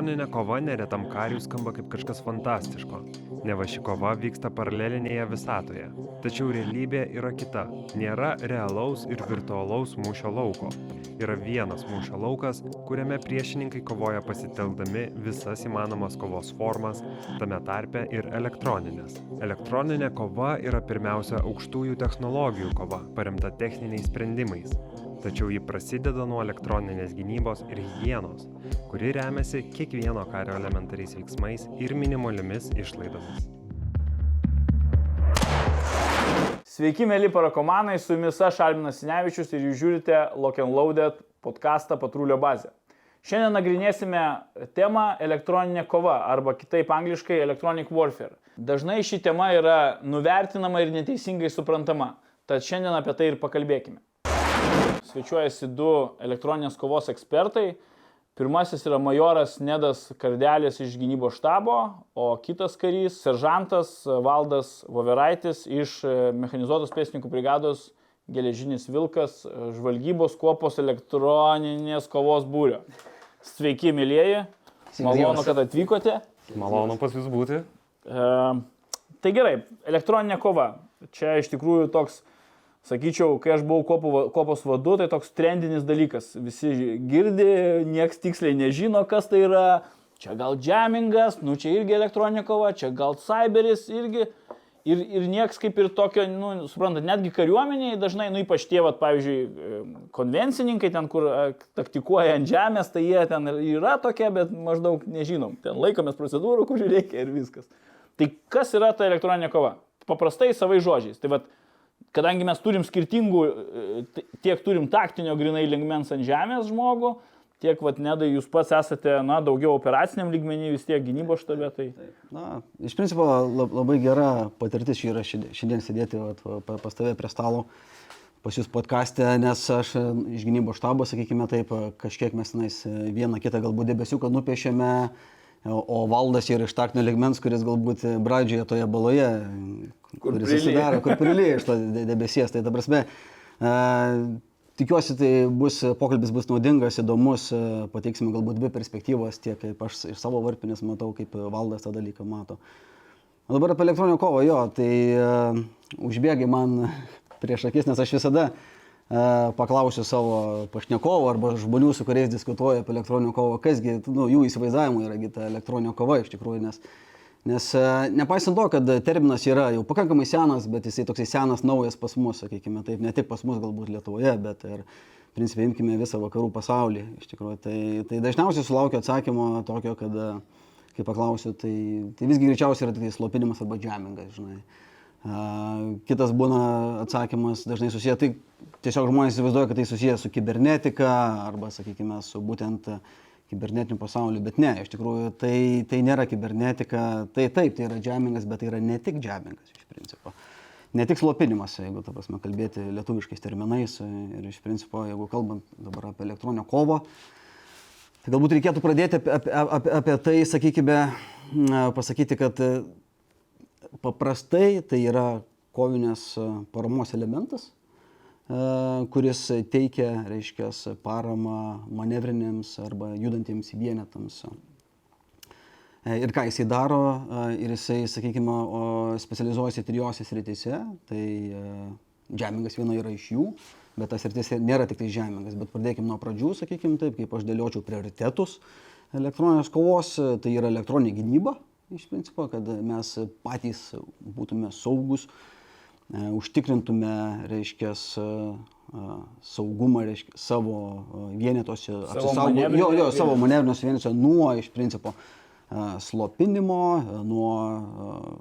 Elektroninė kova neretam kariui skamba kaip kažkas fantastiško. Neva ši kova vyksta paralelinėje visatoje. Tačiau realybė yra kita. Nėra realaus ir virtualaus mūšio lauko. Yra vienas mūšio laukas, kuriame priešininkai kovoja pasitelkdami visas įmanomas kovos formas, tame tarpe ir elektroninės. Elektroninė kova yra pirmiausia aukštųjų technologijų kova, paremta techniniais sprendimais tačiau ji prasideda nuo elektroninės gynybos ir higienos, kuri remiasi kiekvieno kario elementariais veiksmais ir minimaliomis išlaidomis. Sveiki, mėly parakomanai, su jumis aš Alminas Sinevičius ir jūs žiūrite Lock and Loaded podcastą Patrulio bazę. Šiandien nagrinėsime temą elektroninė kova arba kitaip angliškai electronic warfare. Dažnai ši tema yra nuvertinama ir neteisingai suprantama, tad šiandien apie tai ir pakalbėkime svečiuojasi du elektroninės kovos ekspertai. Pirmasis yra majoras Nedas Kardelis iš gynybos štabo, o kitas karys - seržantas Valdas Voveraitis iš e, mechanizuotos pėsininkų brigados Geležinis Vilkas žvalgybos kuopos elektroninės kovos būrio. Sveiki, mėlyjeji. Malonu, kad atvykote. Malonu pas jūs būti. E, tai gerai, elektroninė kova. Čia iš tikrųjų toks sakyčiau, kai aš buvau kopų, kopos vadu, tai toks trendinis dalykas. Visi girdi, nieks tiksliai nežino, kas tai yra. Čia gal jamingas, nu čia irgi elektroninė kova, čia gal cyberis irgi. Ir, ir nieks kaip ir tokio, nu, suprantat, netgi kariuomeniai dažnai, nu ypač tie, vat, pavyzdžiui, konvencininkai ten, kur taktikuoja ant žemės, tai jie ten yra tokie, bet maždaug nežinom. Ten laikomės procedūrų, kurių reikia ir viskas. Tai kas yra ta elektroninė kova? Paprastai savai žodžiais. Tai vat, kadangi mes turim skirtingų, e, tiek turim taktinio grinai lingmens ant žemės žmogų, tiek, vad, nedai, jūs pats esate, na, daugiau operaciniam lygmenį, vis tiek gynybos štabė. Tai... Na, iš principo labai gera patirtis yra šiandien sėdėti vat, pas tave prie stalo, pas jūs podcast'e, nes aš e, iš gynybos štabo, sakykime taip, kažkiek mes tenais e, vieną kitą galbūt debesiuką nupiešėme, O valdas yra iš taktinio ligmens, kuris galbūt pradžioje toje baloje, kur kuris susidaro, kur prilėja iš to debesies. Tai ta prasme, e, tikiuosi, tai bus, pokalbis bus naudingas, įdomus, e, pateiksime galbūt dvi perspektyvas, tiek kaip aš iš savo varpinės matau, kaip valdas tą dalyką mato. O dabar apie elektroninio kovą, jo, tai uh, užbėgai man prieš akis, nes aš visada uh, paklausiu savo pašnekovų arba žmonių, su kuriais diskutuoju apie elektroninę kovą, kasgi nu, jų įsivaizdavimų yra ta elektroninė kova iš tikrųjų, nes, nes nepaisant to, kad terminas yra jau pakankamai senas, bet jisai toksai senas, naujas pas mus, sakykime, taip, ne tik pas mus galbūt Lietuvoje, bet ir, principai, imkime visą vakarų pasaulį, iš tikrųjų, tai, tai dažniausiai sulaukiu atsakymo tokio, kad, kai paklausiu, tai, tai visgi greičiausiai yra tik tai slopinimas arba džemingas, žinai. Kitas būna atsakymas dažnai susiję, tai tiesiog žmonės įsivaizduoja, kad tai susiję su kibernetika arba, sakykime, su būtent kibernetiniu pasauliu, bet ne, iš tikrųjų tai, tai nėra kibernetika, tai taip, tai yra džemingas, bet tai yra ne tik džemingas iš principo. Ne tik slopinimas, jeigu, ta prasme, kalbėti lietuviškais terminais ir iš principo, jeigu kalbant dabar apie elektroninę kovą, tai galbūt reikėtų pradėti apie, apie, apie, apie tai, sakykime, pasakyti, kad paprastai tai yra kovinės e, paramos elementas, e, kuris teikia, reiškia, paramą manevrinėms arba judantiems vienetams. E, ir ką jisai daro, ir jisai, sakykime, specializuojasi trijose srityse, tai džemingas viena yra iš jų, bet tas sritis nėra tik tai žemingas, bet pradėkime nuo pradžių, sakykime taip, kaip aš dėliočiau prioritetus elektroninės kovos, tai yra elektroninė gynyba, iš principo, kad mes patys būtume saugus, e, užtikrintume, reiškia, e, saugumą reiškia, savo e, vienetose, apsisaugoti, jo, jo, savo manevriniuose vienetose nuo, iš principo, slopinimo, nuo,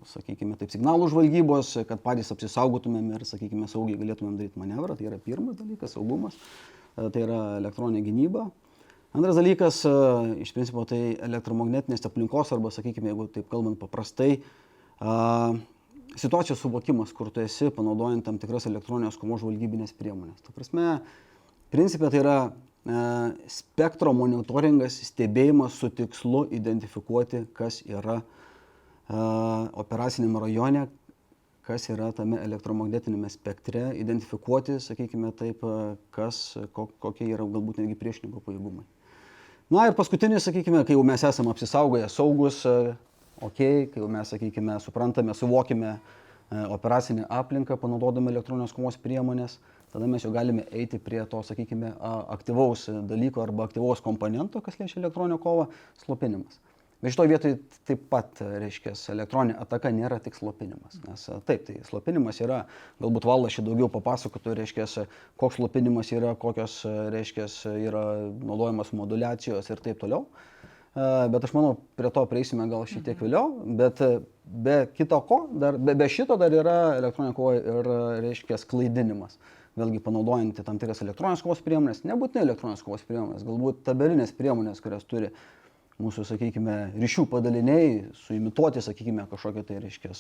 sakykime, taip, signalų žvalgybos, kad patys apsisaugotumėm ir, sakykime, saugiai galėtumėm daryti manevrą. Tai yra pirmas dalykas - saugumas, tai yra elektroninė gynyba. Antras dalykas, e, iš principo, tai elektromagnetinės aplinkos arba, sakykime, jeigu taip kalbant paprastai, situacijos suvokimas, kur tu esi, panaudojant tam tikras elektroninės komos žvalgybinės priemonės. Ta prasme, principė tai yra e, spektro monitoringas, stebėjimas su tikslu identifikuoti, kas yra e, operacinėme rajone, kas yra tame elektromagnetinėme spektre, identifikuoti, sakykime taip, kas, kokie yra galbūt netgi priešininko pajėgumai. Na ir paskutinis, sakykime, kai jau mes esame apsisaugoję saugus, e, ok, kai jau mes, sakykime, suprantame, suvokime e, operacinę aplinką, panaudodami elektroninės kovos priemonės, tada mes jau galime eiti prie to, sakykime, aktyvaus dalyko arba aktyvaus komponento, kas liečia elektroninę kovą, slopinimas. Bet šitoje vietoje taip pat, reiškia, elektroninė ataka nėra tik slopinimas. Nes taip, tai slopinimas yra, galbūt valdas čia daugiau papasakotų, reiškia, koks slopinimas yra, kokios, reiškia, yra naudojamos modulacijos ir taip toliau. Bet aš manau, prie to prieisime gal šiek tiek vėliau, bet be kito ko, dar, be, be šito dar yra elektroninė kova ir, reiškia, klaidinimas. Vėlgi panaudojant tam tikras elektroninės kovos priemonės, nebūtinai elektroninės kovos priemonės, galbūt tabelinės priemonės, kurias turi mūsų, sakykime, ryšių padaliniai, suimituoti, sakykime, kažkokią tai, reiškia,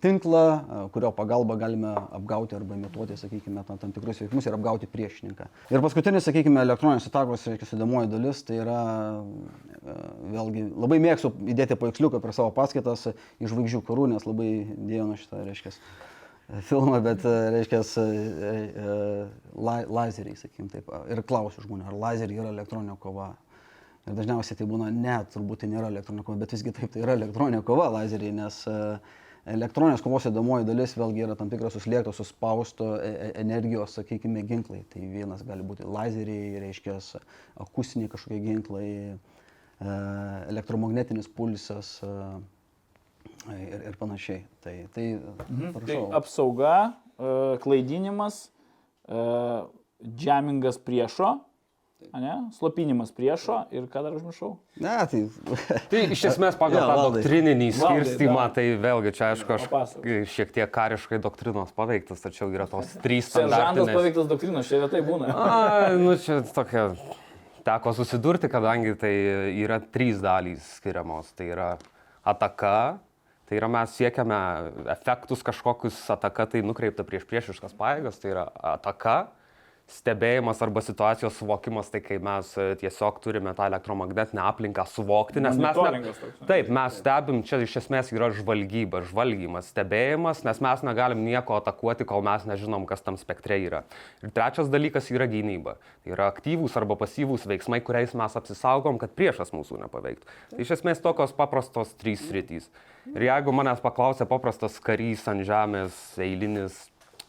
tinklą, a, kurio pagalba galime apgauti arba imituoti, sakykime, tam, tam tikrus veiksmus ir apgauti priešininką. Ir paskutinis, sakykime, elektroninės atakos, reiškia, sudėmoji dalis, tai yra, a, vėlgi, labai mėgstu įdėti paveiksliuką per savo paskaitas iš žvaigždžių karų, nes labai dėjau šitą, reiškia, filmą, bet, reiškia, la, lazeriai, sakykime, taip. Ir klausiu žmonių, ar lazeriai yra elektroninė kova. Ir dažniausiai tai būna, ne, turbūt tai nėra elektroninė kova, bet visgi taip, tai yra elektroninė kova lazeriai, nes e, elektroninės kovos įdomoji dalis vėlgi yra tam tikras suslėgto, suspausto e- e- energijos, sakykime, ginklai. Tai vienas gali būti lazeriai, reiškia, akustiniai kažkokie ginklai, elektromagnetinis pulsas ir, ir panašiai. Tai, tai, Tai prašau. apsauga, klaidinimas, džemingas priešo, ne? slopinimas priešo ir ką dar užmiršau? Ne, tai Tai iš esmės pagal Jo, tą Valdai. doktrininį skirstimą, tai vėlgi čia aišku, aš šiek tiek kariškai doktrinos paveiktas, tačiau yra tos trys Seržantas standartinės. paveiktas doktrinos, čia retai būna. A, nu čia tokia, teko susidurti, kadangi tai yra trys dalys skiriamos. Tai yra ataka, tai yra mes siekiame efektus kažkokius, ataka tai nukreipta prieš priešiškas paėgas, tai yra ataka, stebėjimas arba situacijos suvokimas, tai kai mes e, tiesiog turime tą elektromagnetinę aplinką suvokti, nes mes... Ne? Taip, mes stebim, čia iš esmės yra žvalgyba, žvalgymas, stebėjimas, nes mes negalim nieko atakuoti, kol mes nežinom, kas tam spektre yra. Ir trečias dalykas yra gynyba. Tai yra aktyvūs arba pasyvūs veiksmai, kuriais mes apsisaugom, kad priešas mūsų nepaveiktų. Tai iš esmės tokios paprastos trys sritys. Ir jeigu manęs paklausia paprastas karys ant žemės, eilinis,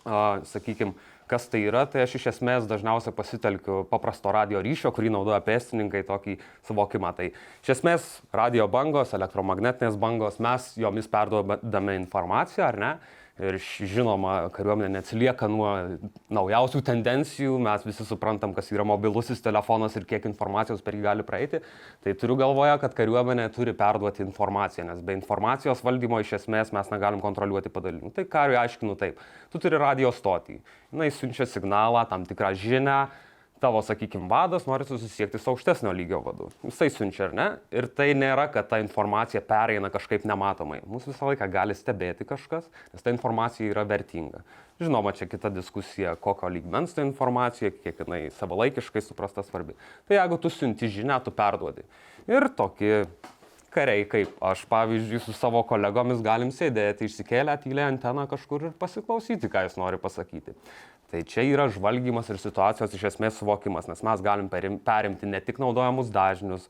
a, sakykime, kas tai yra, tai aš iš esmės dažniausiai pasitelkiu paprasto radio ryšio, kurį naudoja pėstininkai tokį suvokimą. Tai iš esmės radio bangos, elektromagnetinės bangos, mes jomis perduodame informaciją, ar ne? Ir žinoma, kariuomenė neatsilieka nuo naujausių tendencijų, mes visi suprantam, kas yra mobilusis telefonas ir kiek informacijos per jį gali praeiti. Tai turiu galvoje, kad kariuomenė turi perduoti informaciją, nes be informacijos valdymo iš esmės mes negalim kontroliuoti padalinių. Tai kariui aiškinu taip, tu turi radio stotį, jinai siunčia signalą, tam tikrą žinią, tavo, sakykime, vadas nori susisiekti su aukštesnio lygio vadu. Jisai siunčia, ar ne? Ir tai nėra, kad ta informacija pereina kažkaip nematomai. Mūsų visą laiką gali stebėti kažkas, nes ta informacija yra vertinga. Žinoma, čia kita diskusija, kokio lygmens ta informacija, kiek jinai savalaikiškai suprasta svarbi. Tai jeigu tu siunti žinią, tu perduodi. Ir tokie kariai, kaip aš, pavyzdžiui, su savo kolegomis galim sėdėti, išsikėlę tylę anteną kažkur ir pasiklausyti, ką jis nori pasakyti. Tai čia yra žvalgymas ir situacijos iš esmės suvokimas, nes mes galim perim- perimti ne tik naudojamus dažnius,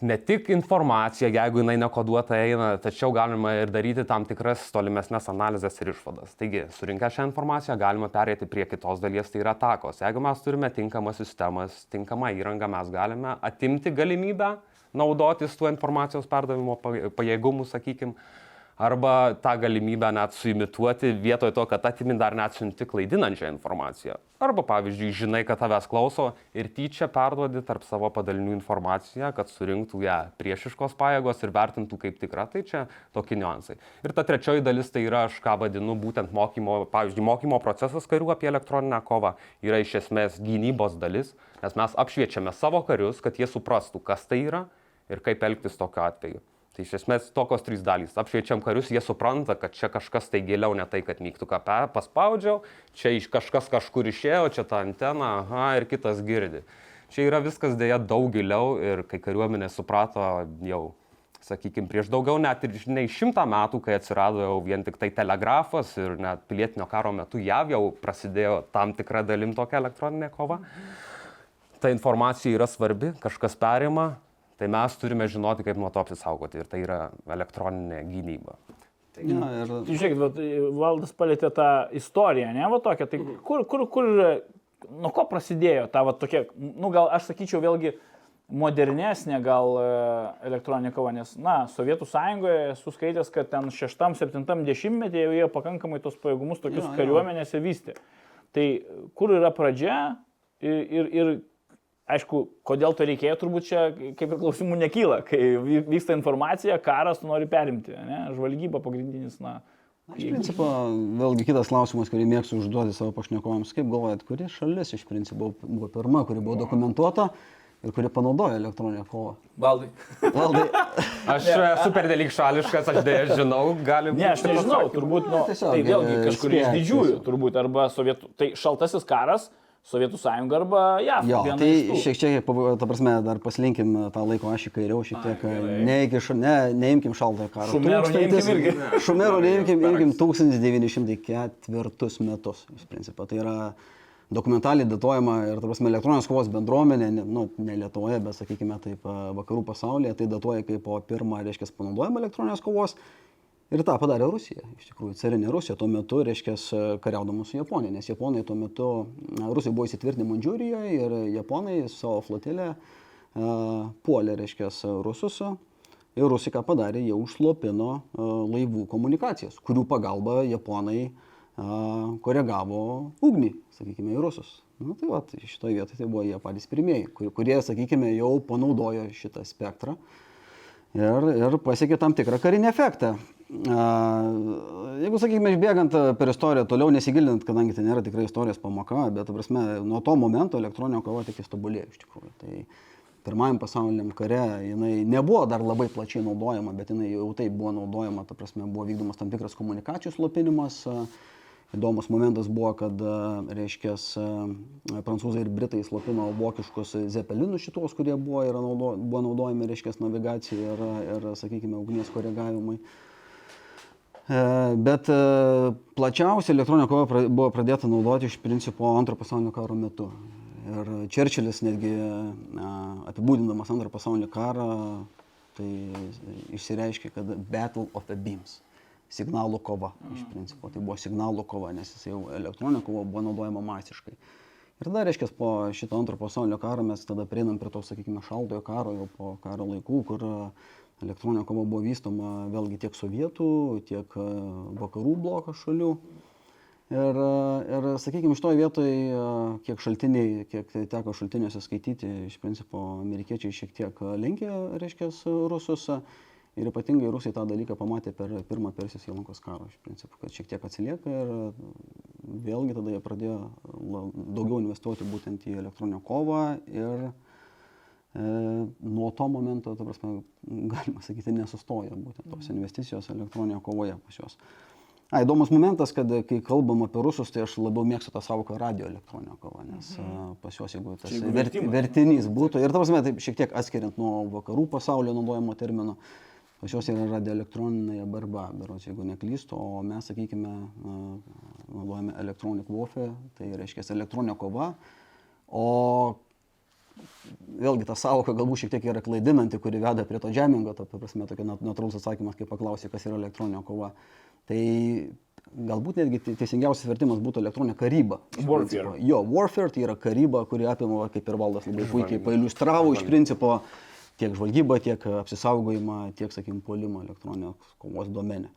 ne tik informaciją, jeigu jinai nekoduota eina, tačiau galima ir daryti tam tikras tolimesnės analizės ir išvadas. Taigi, surinkę šią informaciją galima perėti prie kitos dalies, tai yra atakos. Jeigu mes turime tinkamas sistemas, tinkamą įrangą, mes galime atimti galimybę naudotis tuo informacijos perdavimo pa- pajėgumu, sakykime, arba tą galimybę net suimituoti vietoj to, kad atimi dar net siunti klaidinančią informaciją. Arba, pavyzdžiui, žinai, kad tavęs klauso ir tyčia perduodi tarp savo padalinių informaciją, kad surinktų ją priešiškos pajėgos ir vertintų kaip tikrą. Tai čia tokie niuansai. Ir ta trečioji dalis tai yra, aš ką vadinu, būtent mokymo, pavyzdžiui, mokymo procesas karių apie elektroninę kovą yra iš esmės gynybos dalis, nes mes apšviečiame savo karius, kad jie suprastų, kas tai yra ir kaip elgtis tokiu atveju. Tai iš esmės tokios trys dalys. Apšviečiam karius, jie supranta, kad čia kažkas tai giliau, ne tai, kad mygtuką paspaudžiau, čia iš kažkas kažkur išėjo, čia ta antena, aha, ir kitas girdi. Čia yra viskas dėja daug giliau ir kai kariuomenė suprato jau, sakykime, prieš daugiau net ir nei šimtą metų, kai atsirado jau vien tik tai telegrafas ir net pilietinio karo metu jav jau prasidėjo tam tikra dalim tokia elektroninė kova. ta informacija yra svarbi, kažkas perima, tai mes turime žinoti, kaip nuo to apsisaugoti. Ir tai yra elektroninė gynyba. Ja, ir Tai Žiūrėkit, vat, valdas palėtė tą istoriją, ne, va tokia, tai kur, kur, kur, nuo ko prasidėjo ta, va tokia, nu gal aš sakyčiau vėlgi modernesnė gal e, elektroninė kova, nes, na, Sovietų sąjungoje esu skaitęs, kad ten 6-7 dešimtmetyje jau jie pakankamai tos pajėgumus tokius jo. kariuomenėse vystė. Tai kur yra pradžia ir, ir, ir aišku, kodėl to reikėjo, turbūt čia kaip ir klausimų nekyla, kai vy- vyksta informacija, karas tu nori perimti, ne? žvalgyba pagrindinis, na. Iš principo, vėlgi kitas klausimas, kurį mėgstu užduoti savo pašnekovams. Kaip galvojat, kuri šalis iš principo buvo pirma, kuri buvo dokumentuota ir kuri panaudojo elektroninę kovą? Valdai. Valdai, Aš esu per dalyk šališkas, aš dėja žinau, gali būti. Ne, aš nežinau, turbūt, nu, tiesiog, tai vėlgi e, kažkur iš didžiųjų, tiesiog. turbūt, arba sovietų, tai šaltasis karas, Sovietų sąjunga arba JAV. jo, tai šiek tiek, ta prasme, dar paslinkim tą laiko ašį kairiau, šiek tiek, ne, iki, ša- ne, neimkim šaltojo karo. Šumerų neimkim irgi. Šumerų neimkim, imkim 1904 metus, iš principo. Tai yra dokumentaliai datuojama ir, ta prasme, elektroninės kovos bendruomenė, ne- nu, ne Lietuvoje, bet, sakykime, taip, vakarų pasaulyje, tai datuoja kaip po pirmą, reiškia, panaudojimą elektroninės kovos. Ir tą padarė Rusija, iš tikrųjų, carinė Rusija tuo metu, reiškia, kariaudama su Japonija, nes Japonai tuo metu, Rusai buvo įsitvirtinę Mandžiūrijoje ir Japonai savo flotilę uh, puolė, reiškia, rusus. Ir Rusai ką padarė, jie užslopino uh, laivų komunikacijas, kurių pagalba Japonai uh, koregavo ugnį, sakykime, į rusus. Na tai va, šitoje vietoje tai buvo jie patys pirmieji, kur- kurie, sakykime, jau panaudojo šitą spektrą ir, ir pasiekė tam tikrą karinį efektą. Jeigu, sakykime, išbėgant a, per istoriją toliau, nesigilinant, kadangi tai nėra tikrai istorijos pamoka, bet, prasme, nuo to momento elektroninio kova tik įstobulėjo iš tikrųjų. Tai pirmajam pasauliniam kare jinai nebuvo dar labai plačiai naudojama, bet jinai jau taip buvo naudojama, ta prasme, buvo vykdomas tam tikras komunikacijų slopinimas. a, Įdomus momentas buvo, kad, reiškia, prancūzai ir britai slopino vokiškus zepelinus šitos, kurie buvo, naudo, buvo naudojami, reiškia, navigacijai ir, ir, sakykime, ugnies koregavimui. E, Bet e, plačiausiai elektroninė kova buvo pradėta naudoti iš principo antro pasaulinio karo metu. Ir Čerčilis netgi e, apibūdindamas antrą pasaulinį karą, tai išsireiškė, kad Battle of the Beams. Signalų kova, iš principo. Tai buvo signalų kova, nes jis jau elektroninė kova buvo naudojama masiškai. Ir tada, reiškia, po šito antro pasaulinio karo mes tada prieinam prie to, sakykime, šaltojo karo, jau po karo laikų, kur e, elektroninė kova buvo vystoma vėlgi tiek sovietų, tiek e, vakarų bloko šalių. Ir, e, ir sakykime, šitoje vietoje, e, kiek šaltiniai, kiek teko šaltiniuose skaityti, iš principo amerikiečiai šiek tiek lenkė, reiškia, rusus. e, Ir ypatingai rusai tą dalyką pamatė per pirmą Persijos įlankos karą, iš principo, kad šiek tiek atsilieka ir e, vėlgi tada jie pradėjo daugiau investuoti būtent į elektroninę kovą ir e, nuo to momento, ta prasme, galima sakyti, nesustojo būtent tos investicijos elektroninėje kovoje pas juos. A, įdomus momentas, kad kai kalbam apie rusus, tai aš labiau mėgstu tą savoką radio elektroninio kova, nes mhm. pas juos, jeigu tas jeigu vert, vertinys būtų, ir ta prasme, taip šiek tiek atskiriant nuo vakarų pasaulio naudojimo termino, pas juos yra radioelektroninė barba, berods, jeigu neklystu, o mes, sakykime, naudojame elektroninį warfare, tai reiškia elektroninė kova, o vėlgi ta savoka galbūt šiek tiek yra klaidinanti, kuri veda prie to džemingo, ta prasme, tokia nat- natūralus atsakymas, kai paklausai, kas yra elektroninė kova. Tai galbūt netgi te- teisingiausias vertimas būtų elektroninė karyba. Warfare. Jo, warfare tai yra karyba, kuri apima, kaip ir valdas labai puikiai pailustravo iš principo tiek žvalgybą, tiek apsisaugojimą, tiek, sakykime, puolimą elektroninės kovos domenę.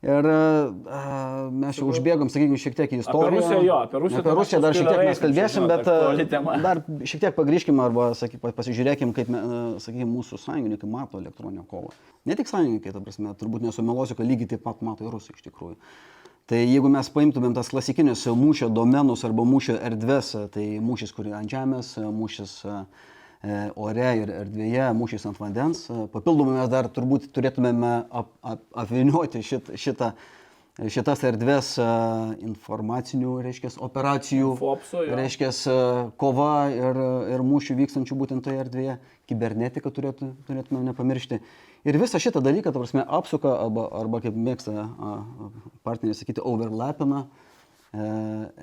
Ir a, mes jau užbėgom, sakykime, šiek tiek į istoriją. Rusiją jo, apie Rusiją Apie Rusiją dar šiek tiek mes kalbėsim, bet a, dar šiek tiek pagrįžkime arba saky, pa- pasižiūrėkim, kaip, a, sakykime, mūsų sąjungininkai mato elektroninę kovą. Ne tik sąjungininkai, ta prasme, turbūt nesumelosiu, kad lygiai taip pat mato ir rusai iš tikrųjų. Tai jeigu mes paimtumėm tas klasikinius mūšio domenus arba mūšio erdves, tai mūšis, kurį ant žemės, mūšis e, e, ore ir erdvėje, mūšis ant vandens, e, papildomai mes dar turbūt turėtumėme ap, ap, apvinioti šit, šitą, šitas erdves e, informacinių, reiškia, operacijų, Infopso, jo. reiškia, kova ir, ir mūšių vykstančių būtent toje erdvėje, kibernetika turėtų, turėtume nepamiršti. Ir visą šitą dalyką, ta prasme, apsuka arba, arba kaip mėgsta partneriai sakyti, overlapina e,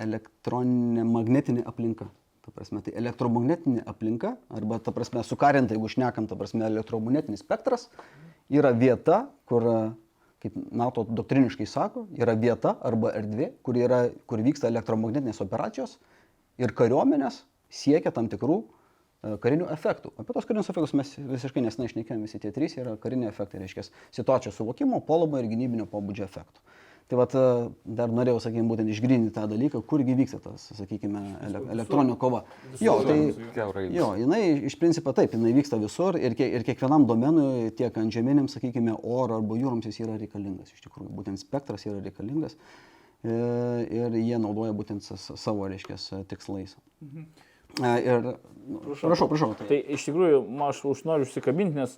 elektroninė magnetinė aplinka. Ta prasme, tai elektromagnetinė aplinka, arba, ta prasme, sukarinta, jeigu šnekam, ta prasme, elektromagnetinis spektras, yra vieta, kur, kaip NATO doktriniškai sako, yra vieta arba erdvė, kur, yra, kur vyksta elektromagnetinės operacijos ir kariuomenės siekia tam tikrų e, karinių efektų. Apie tos karinius efektus mes visiškai nesenai išnekėjome, visi tie trys yra kariniai efektai, reiškia situacijos suvokimo, polomo ir gynybinio pobūdžio efektų. Tai vat, e, dar norėjau, sakykime, būtent išgrinti tą dalyką, kurgi vyksta tas, sakykime, ele elektroninė kova. Jo, tai, jo, jinai iš principo taip, jinai vyksta visur ir, kie, ir kiekvienam domenui, tiek ant žemėniam, sakykime, oro arba jūroms jis yra reikalingas. Iš tikrųjų, būtent spektras yra reikalingas e, ir jie naudoja būtent sa- sa- savo, reiškia, tikslais. E, Ir, nu, prašau, prašau. Tai, Tai iš tikrųjų, aš už noriu užsikabinti, nes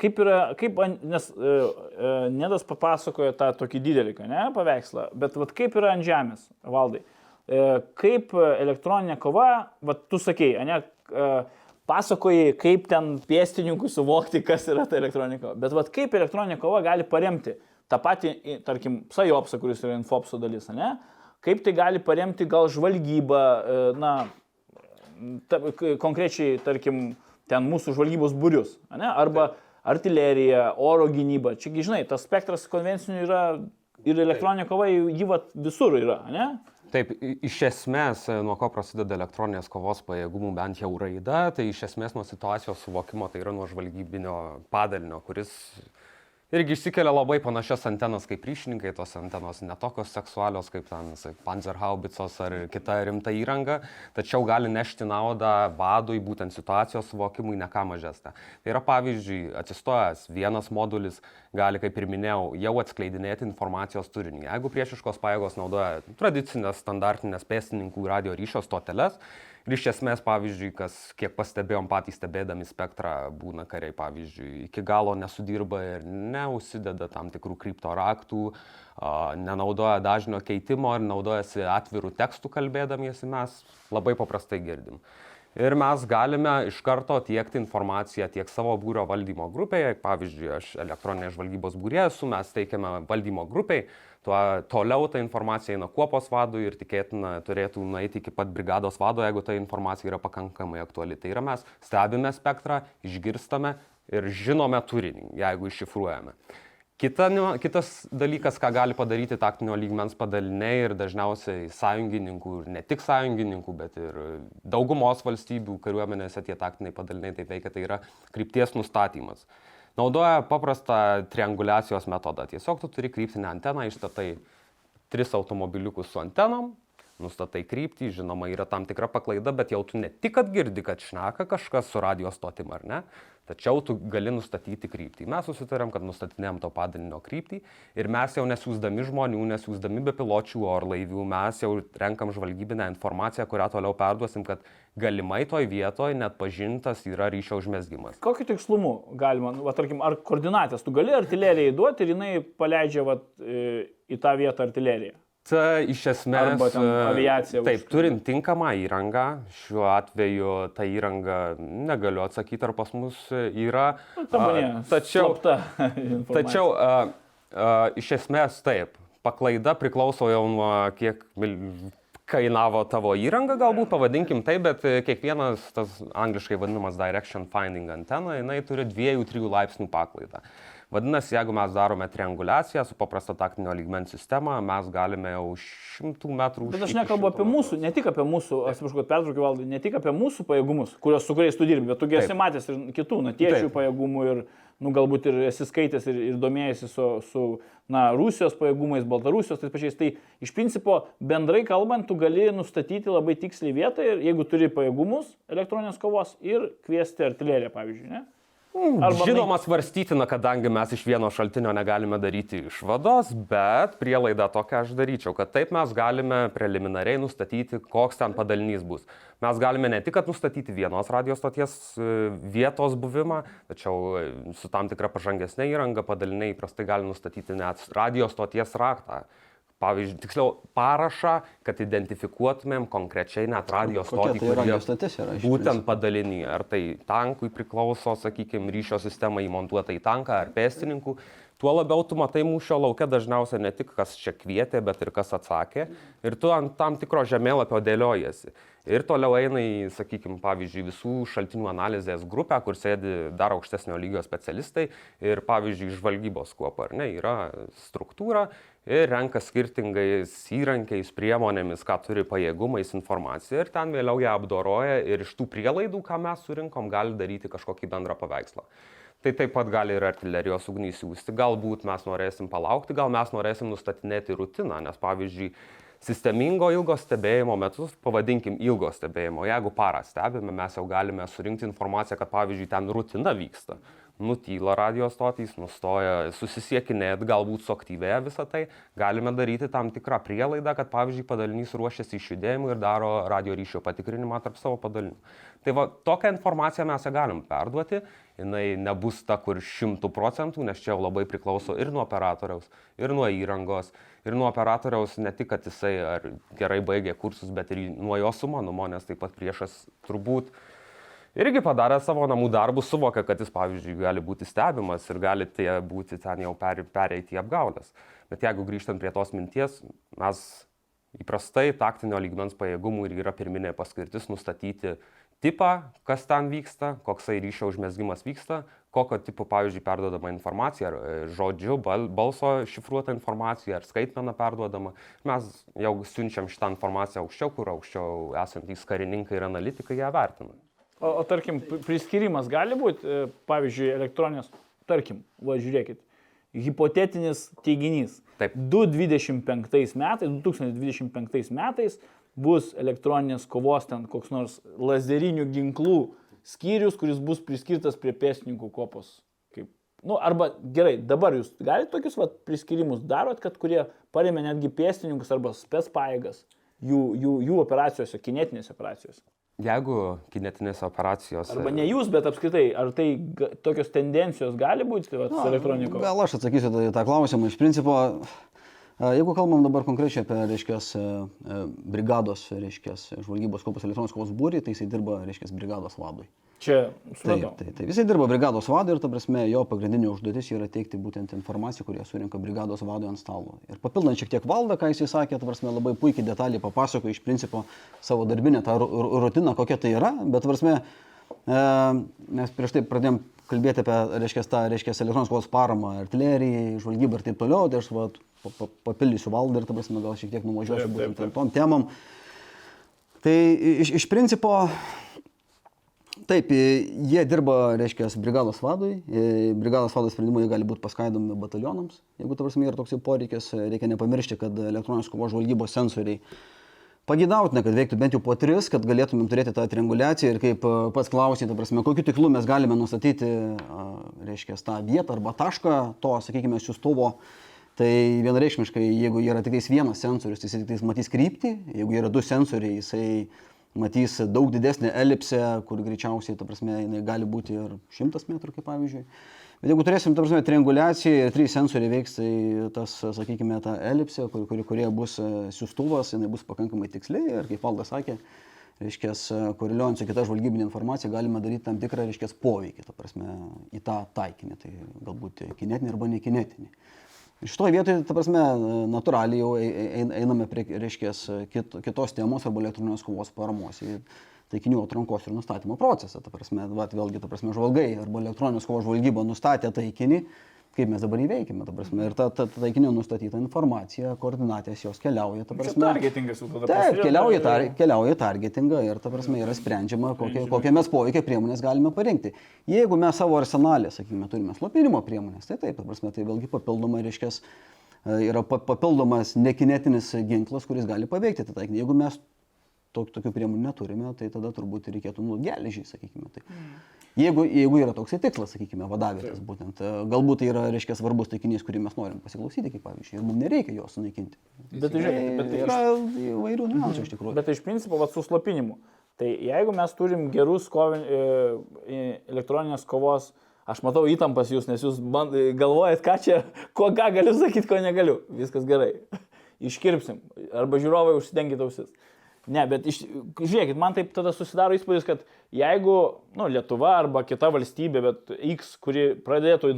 kaip yra, kaip, nes e, e, Nedas papasakojo tą tokį didelį, ne, paveikslą, bet vat, kaip yra ant žemės, valdai. E, kaip elektroninė kova, vat, tu sakei, ne, e, pasakojai, kaip ten pėstininkui suvokti, kas yra ta elektroninė kova. Bet vat, kaip elektroninė kova gali paremti tą patį, tarkim, Sajopsą, kuris yra Infopso dalis, ne? Kaip tai gali paremti gal žvalgybą, e, na, ta, konkrečiai, tarkim, ten mūsų žvalgybos būrius, ne? arba artilerija, oro gynyba. Čiagi, žinai, tas spektras konvencinių yra ir elektroninė kova, jį vat visur yra, ne? Taip, iš esmės, e, nuo ko prasideda elektroninės kovos pajėgumų bent jau raida, tai iš esmės nuo situacijos suvokimo, tai yra nuo žvalgybinio padalinio, kuris irgi išsikelia labai panašias antenas kaip ryšininkai, tos antenos netokios seksualios kaip ten panzerhaubicos ar kita rimta įranga, tačiau gali nešti naudą vadui būtent situacijos suvokimui ne ką mažesnę. Tai yra pavyzdžiui, atsistojęs vienas modulis gali, kaip ir minėjau, jau atskleidinėti informacijos turinį. Jeigu priešiškos pajėgos naudoja tradicinės standartinės pėstininkų radio ryšio stoteles, Ir iš esmės, pavyzdžiui, kas, kiek pastebėjom patys stebėdami spektrą, būna kariai, pavyzdžiui, iki galo nesudirba ir neusideda tam tikrų kriptoraktų, nenaudoja dažnio keitimo ir naudojasi atvirų tekstų kalbėdamiesi, mes labai paprastai girdim. Ir mes galime iš karto tiekti informaciją tiek savo būrio valdymo grupėje, pavyzdžiui, aš elektroninės žvalgybos būrė esu, mes teikiame valdymo grupiai, tuo toliau ta informacija eina kuopos vadui ir tikėtina turėtų nueiti iki pat brigados vado, jeigu ta informacija yra pakankamai aktuali. Tai yra mes stebime spektrą, išgirstame ir žinome turinį, jeigu iššifruojame. Kita, kitas dalykas, ką gali padaryti taktinio lygmens padaliniai ir dažniausiai sąjungininkų, ir ne tik sąjungininkų, bet ir daugumos valstybių kariuomenėse tie taktiniai padaliniai taip veikia, tai yra krypties nustatymas. Naudoja paprastą trianguliacijos metodą. Tiesiog tu turi kryptinę anteną, išstatai tris automobiliukus su antenom, nustatai kryptį, žinoma, yra tam tikra paklaida, bet jau tu ne tik atgirdi, kad šneka kažkas su radio stotim ar ne, tačiau tu gali nustatyti kryptį. Mes susitarėm, kad nustatinėjom to padalinio kryptį ir mes jau nesiūsdami žmonių, nesiūsdami bepiločių orlaivių, mes jau renkam žvalgybinę informaciją, kurią toliau perduosim, kad galimai toj vietoje net pažintas yra ryšio užmesgymas. Kokiu tikslumu galima, nu, va, tarkim, ar koordinatės, tu gali artilerijai duoti ir jinai paleidžia va, į tą vietą artileriją. Ta iš esmės. Arba ten e, aviacija Taip, už- turim tinkamą įrangą. Šiuo atveju ta įranga, negaliu atsakyti, ar pas mus yra. Tamanė, A, tačiau, slapta informacija. tačiau a, a, iš esmės taip. Paklaida priklauso jau nuo kiek kainavo tavo įranga, galbūt pavadinkim taip, bet e, kiekvienas tas angliškai vadinamas direction finding antena, jinai turi 2-3 laipsnių paklaidą. Vadinasi, jeigu mes darome trianguliaciją su paprasta taktinio lygmens sistema, mes galime jau šimtų metrų Bet aš nekalbu apie mūsų, ne tik apie mūsų, atsiprašau, kad pertraukiu valdai, ne tik apie mūsų pajėgumus, kurios, su kuriais tu dirbi, bet tu esi matęs ir kitų, natiečių Taip. pajėgumų ir, nu, galbūt ir esi skaitęs ir, ir domėjęsi su, su, na, Rusijos pajėgumais, Baltarusijos, tais pačiais. Tai iš principo, bendrai kalbant, tu gali nustatyti labai tiksliai vietą ir jeigu turi pajėgumus elektroninės kovos ir kviesti artileriją, pavyzdžiui, ne? Arba Žinoma, svarstytina, kadangi mes iš vieno šaltinio negalime daryti išvados, bet prielaidą tokią aš daryčiau, kad taip mes galime preliminariai nustatyti, koks ten padalinys bus. Mes galime ne tik nustatyti vienos radio stoties e, vietos buvimą, tačiau e, su tam tikra pažangesnė įranga padaliniai įprastai gali nustatyti net radio stoties raktą. Pavyzdžiui, tiksliau, parašą, kad identifikuotumėm konkrečiai net radio Kokia stotį, tai jie- stotis yra Būtent padalinį, ar tai tankui priklauso, sakykime, ryšio sistema įmontuota į tanką ar pėstininkų, Tuo labiau tu matai mūšio laukia dažniausiai ne tik kas čia kvietė, bet ir kas atsakė. Ir tu ant tam tikro žemėlapio dėliojasi. Ir toliau eina į, sakykime, pavyzdžiui, visų šaltinių analizės grupę, kur sėdi dar aukštesnio lygio specialistai. Ir, pavyzdžiui, žvalgybos kuopa, ar ne, yra struktūra ir renka skirtingais įrankiais, priemonėmis, ką turi pajėgumais informaciją ir ten vėliau ją apdoroja ir iš tų prielaidų, ką mes surinkom, gali daryti kažkokį bendrą paveikslą. Tai taip pat gali ir artilerijos ugnį siūsti. Galbūt mes norėsim palaukti, gal mes norėsim nustatinėti rutiną, nes pavyzdžiui, sistemingo ilgo stebėjimo metu, pavadinkim ilgo stebėjimo, jeigu parą stebime, mes jau galime surinkti informaciją, kad pavyzdžiui ten rutina vyksta. Nutyla radio stotys, nustoja susisiekinėti, galbūt suaktyvėja visą tai, galime daryti tam tikrą prielaidą, kad pavyzdžiui padalinys ruošiasi išjudėjimui ir daro radio ryšio patikrinimą tarp savo padalinių. Tai va, tokią informaciją mes ją galim perduoti, jinai nebus ta, kur šimtų procentų, nes čia labai priklauso ir nuo operatoriaus, ir nuo įrangos, ir nuo operatoriaus ne tik, kad jisai gerai baigė kursus, bet ir nuo jo sumanumo, nes taip pat priešas turbūt irgi padarė savo namų darbus, suvokia, kad jis, pavyzdžiui, gali būti stebimas ir gali tie būti ten jau per, pereiti į apgaulės. Bet jeigu grįžtant prie tos minties, mes įprastai taktinio lygmens pajėgumų ir yra pirminė paskirtis nustatyti tipą, kas ten vyksta, koksai ryšio užmėsgymas vyksta, kokio tipo, pavyzdžiui, perdodama informacija, ar e, žodžiu, bal, balso šifruota informacija, ar skaitmena perduodama. Mes jau siunčiam šitą informaciją aukščiau, kur aukščiau esantys karininkai ir analitikai ją vertina. O, o tarkim, pri- priskirimas gali būti, e, pavyzdžiui, elektroninės, tarkim, va žiūrėkit, hipotetinis teiginys. Taip. 2025 metais, 2025 metais bus elektroninės kovos ten koks nors lazerinių ginklų skyrius, kuris bus priskirtas prie pėstininkų kopos. Kaip, nu, arba gerai, dabar jūs galite tokius vat, priskirimus darot, kad kurie paremia netgi pėstininkus arba spės paėgas jų, jų, jų operacijose, kinetinėse operacijose. Jeigu kinetinėse operacijose... Arba ne jūs, bet apskritai, ar tai tokios tendencijos gali būti tai, vat, su elektroniko? Gal aš atsakysiu į tą klausimą. Iš principo, a, jeigu kalbam dabar konkrečiai apie, reiškia, brigados, reiškia, žvalgybos kopos elektronikos kovos būrį, tai jisai dirba, reiškia, brigados vadui. Čia, Taip, supratau. taip, taip. Jisai dirba brigados vadu ir, ta prasme, jo pagrindinė užduotis yra teikti būtent informaciją, kurią surinka brigados vadui ant stalo. Ir papildant šiek tiek valdą, ką jisai sakė, ta prasme, labai puikiai detaliai papasakojo iš principo savo darbinę tą ru- ru- rutiną, kokia tai yra, bet, ta prasme, e, mes prieš tai pradėjom kalbėti apie, reiškia, tą, reiškia, elektronikos kovos paramą artilerijai, žvalgybą ir taip toliau, tai aš va, pa- pa- papildysiu valdą ir, ta prasme, gal šiek tiek nuvažiuosiu Taip, taip, būtent tom temom. Tai iš, iš principo Taip, jie dirba, reiškia, brigados vadui. Brigados vado sprendimai gali būti paskaidomi batalionams. Jeigu, ta prasme, yra toks poreikis, reikia nepamiršti, kad elektroninės kovos žvalgybos sensoriai pagidautina, kad veiktų bent jau po tris, kad galėtumėm turėti tą trianguliaciją ir kaip a, pats klausai, ta prasme, kokiu tikslu mes galime nustatyti, reiškia, tą vietą arba tašką to, sakykime, siūstuvo. Tai vienareikšmiškai, jeigu yra tik vienas sensorius, tai jis tik matys kryptį, jeigu yra du sensoriai, jisai matys daug didesnę elipsę, kur greičiausiai, ta prasme, jinai gali būti ir 100 metrų, kaip pavyzdžiui. Bet jeigu turėsim, ta prasme, trianguliaciją ir trys sensoriai veiks, tai tas, sakykime, ta elipsė, kur, kur, kurie bus e, siūstuvas, jinai bus pakankamai tiksliai ir kaip Valdas sakė, reiškia, koreliuojant su kita žvalgybinė informacija, galima daryti tam tikrą, reiškia, poveikį, ta prasme, į tą taikinį, tai galbūt kinetinį arba nekinetinį. Šitoje vietoje, ta prasme, natūraliai jau ei- ei- einame prie, reiškia, kit, kitos temos arba elektroninės kovos paramos į taikinių atrankos ir nustatymo procesą. Ta prasme, vat, vėlgi, ta prasme, žvalgai arba elektroninės kovos žvalgyba nustatė taikinį, kaip mes dabar įveikime, ta prasme, ir ta, ta, ta taikinio nustatyta informacija, koordinatės jos keliauja, ta prasme. targetingas jau tada Taip, keliauja, tar, keliauja targetingą ir ta prasme yra sprendžiama, kokie, kokią mes poveikio priemonės galime parinkti. Jeigu mes savo arsenalę, sakykime, turime slopinimo priemonės, tai taip, ta prasme, tai vėlgi papildoma, reiškia, yra pa- papildomas nekinetinis ginklas, kuris gali paveikti tą taikinį. Jeigu mes tok, tokių priemonių neturime, tai tada turbūt reikėtų nu, geležį, sakykime. Tai. Jeigu, jeigu yra toksai tikslas, sakykime, vadavėtas būtent, e, galbūt tai yra, reiškia, svarbus taikinys, kurį mes norim pasiklausyti, kaip pavyzdžiui, ir mums nereikia jo sunaikinti. Bet tai žiūrėkit, bet tai yra įvairių niuansų iš tikrųjų. Bet iš principo, va, su slopinimu. Tai jeigu mes turim gerus kovin, e, elektroninės kovos, aš matau įtampas jūs, nes jūs band, galvojat, ką čia, ko ką galiu sakyti, ko negaliu. Viskas gerai. Iškirpsim. Arba žiūrovai užsidengit ausis. Ne, bet iš, žiūrėkit, man taip tada susidaro įspūdis, kad jeigu nu, Lietuva arba kita valstybė, bet X, kuri pradėtų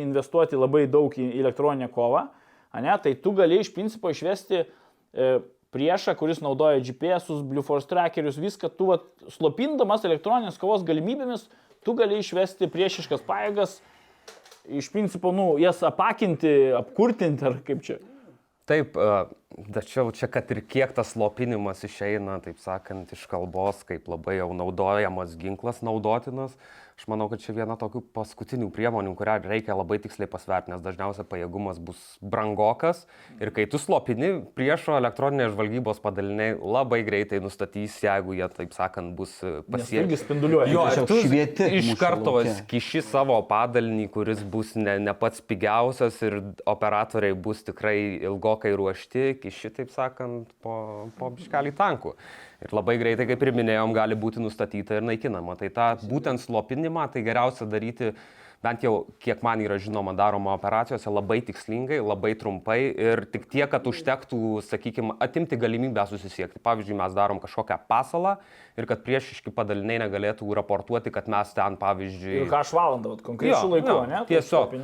investuoti labai daug į elektroninę kovą, ane, tai tu gali iš principo išvesti e, priešą, kuris naudoja GPS, Blue Force trackerius, viską, tu vat, slopindamas elektroninės kovos galimybėmis, tu gali išvesti priešiškas pajėgas, iš principo, nu, jas apakinti, apkurtinti ar kaip čia. Taip, e, tačiau čia, kad ir kiek tas lopinimas išeina, taip sakant, iš kalbos, kaip labai jau naudojamas ginklas naudotinas, aš manau, kad čia viena tokių paskutinių priemonių, kurią reikia labai tiksliai pasverti, nes dažniausiai pajėgumas bus brangokas ir kai tu slopini, priešo elektroninės žvalgybos padaliniai labai greitai nustatys, jeigu jie, taip sakant, bus Nes pasiekti. irgi spinduliuoja. Jo, tu švieti iš karto kiši savo padalinį, kuris bus ne, ne pats pigiausias ir operatoriai bus tikrai ilgokai ruošti, kiši, taip sakant, po, po biškelį tankų. Ir labai greitai, kaip ir minėjom, gali būti nustatyta ir naikinama. Tai tą būtent slopinimą tai geriausia daryti bent jau kiek man yra žinoma daroma operacijose labai tikslingai, labai trumpai ir tik tiek, kad užtektų, sakykime, atimti galimybę susisiekti. Pavyzdžiui, mes darom kažkokią pasalą ir kad priešiški padaliniai negalėtų raportuoti, kad mes ten, pavyzdžiui... Ir ką aš valandą, vat, konkrečių laikų, ne? Tiesiog.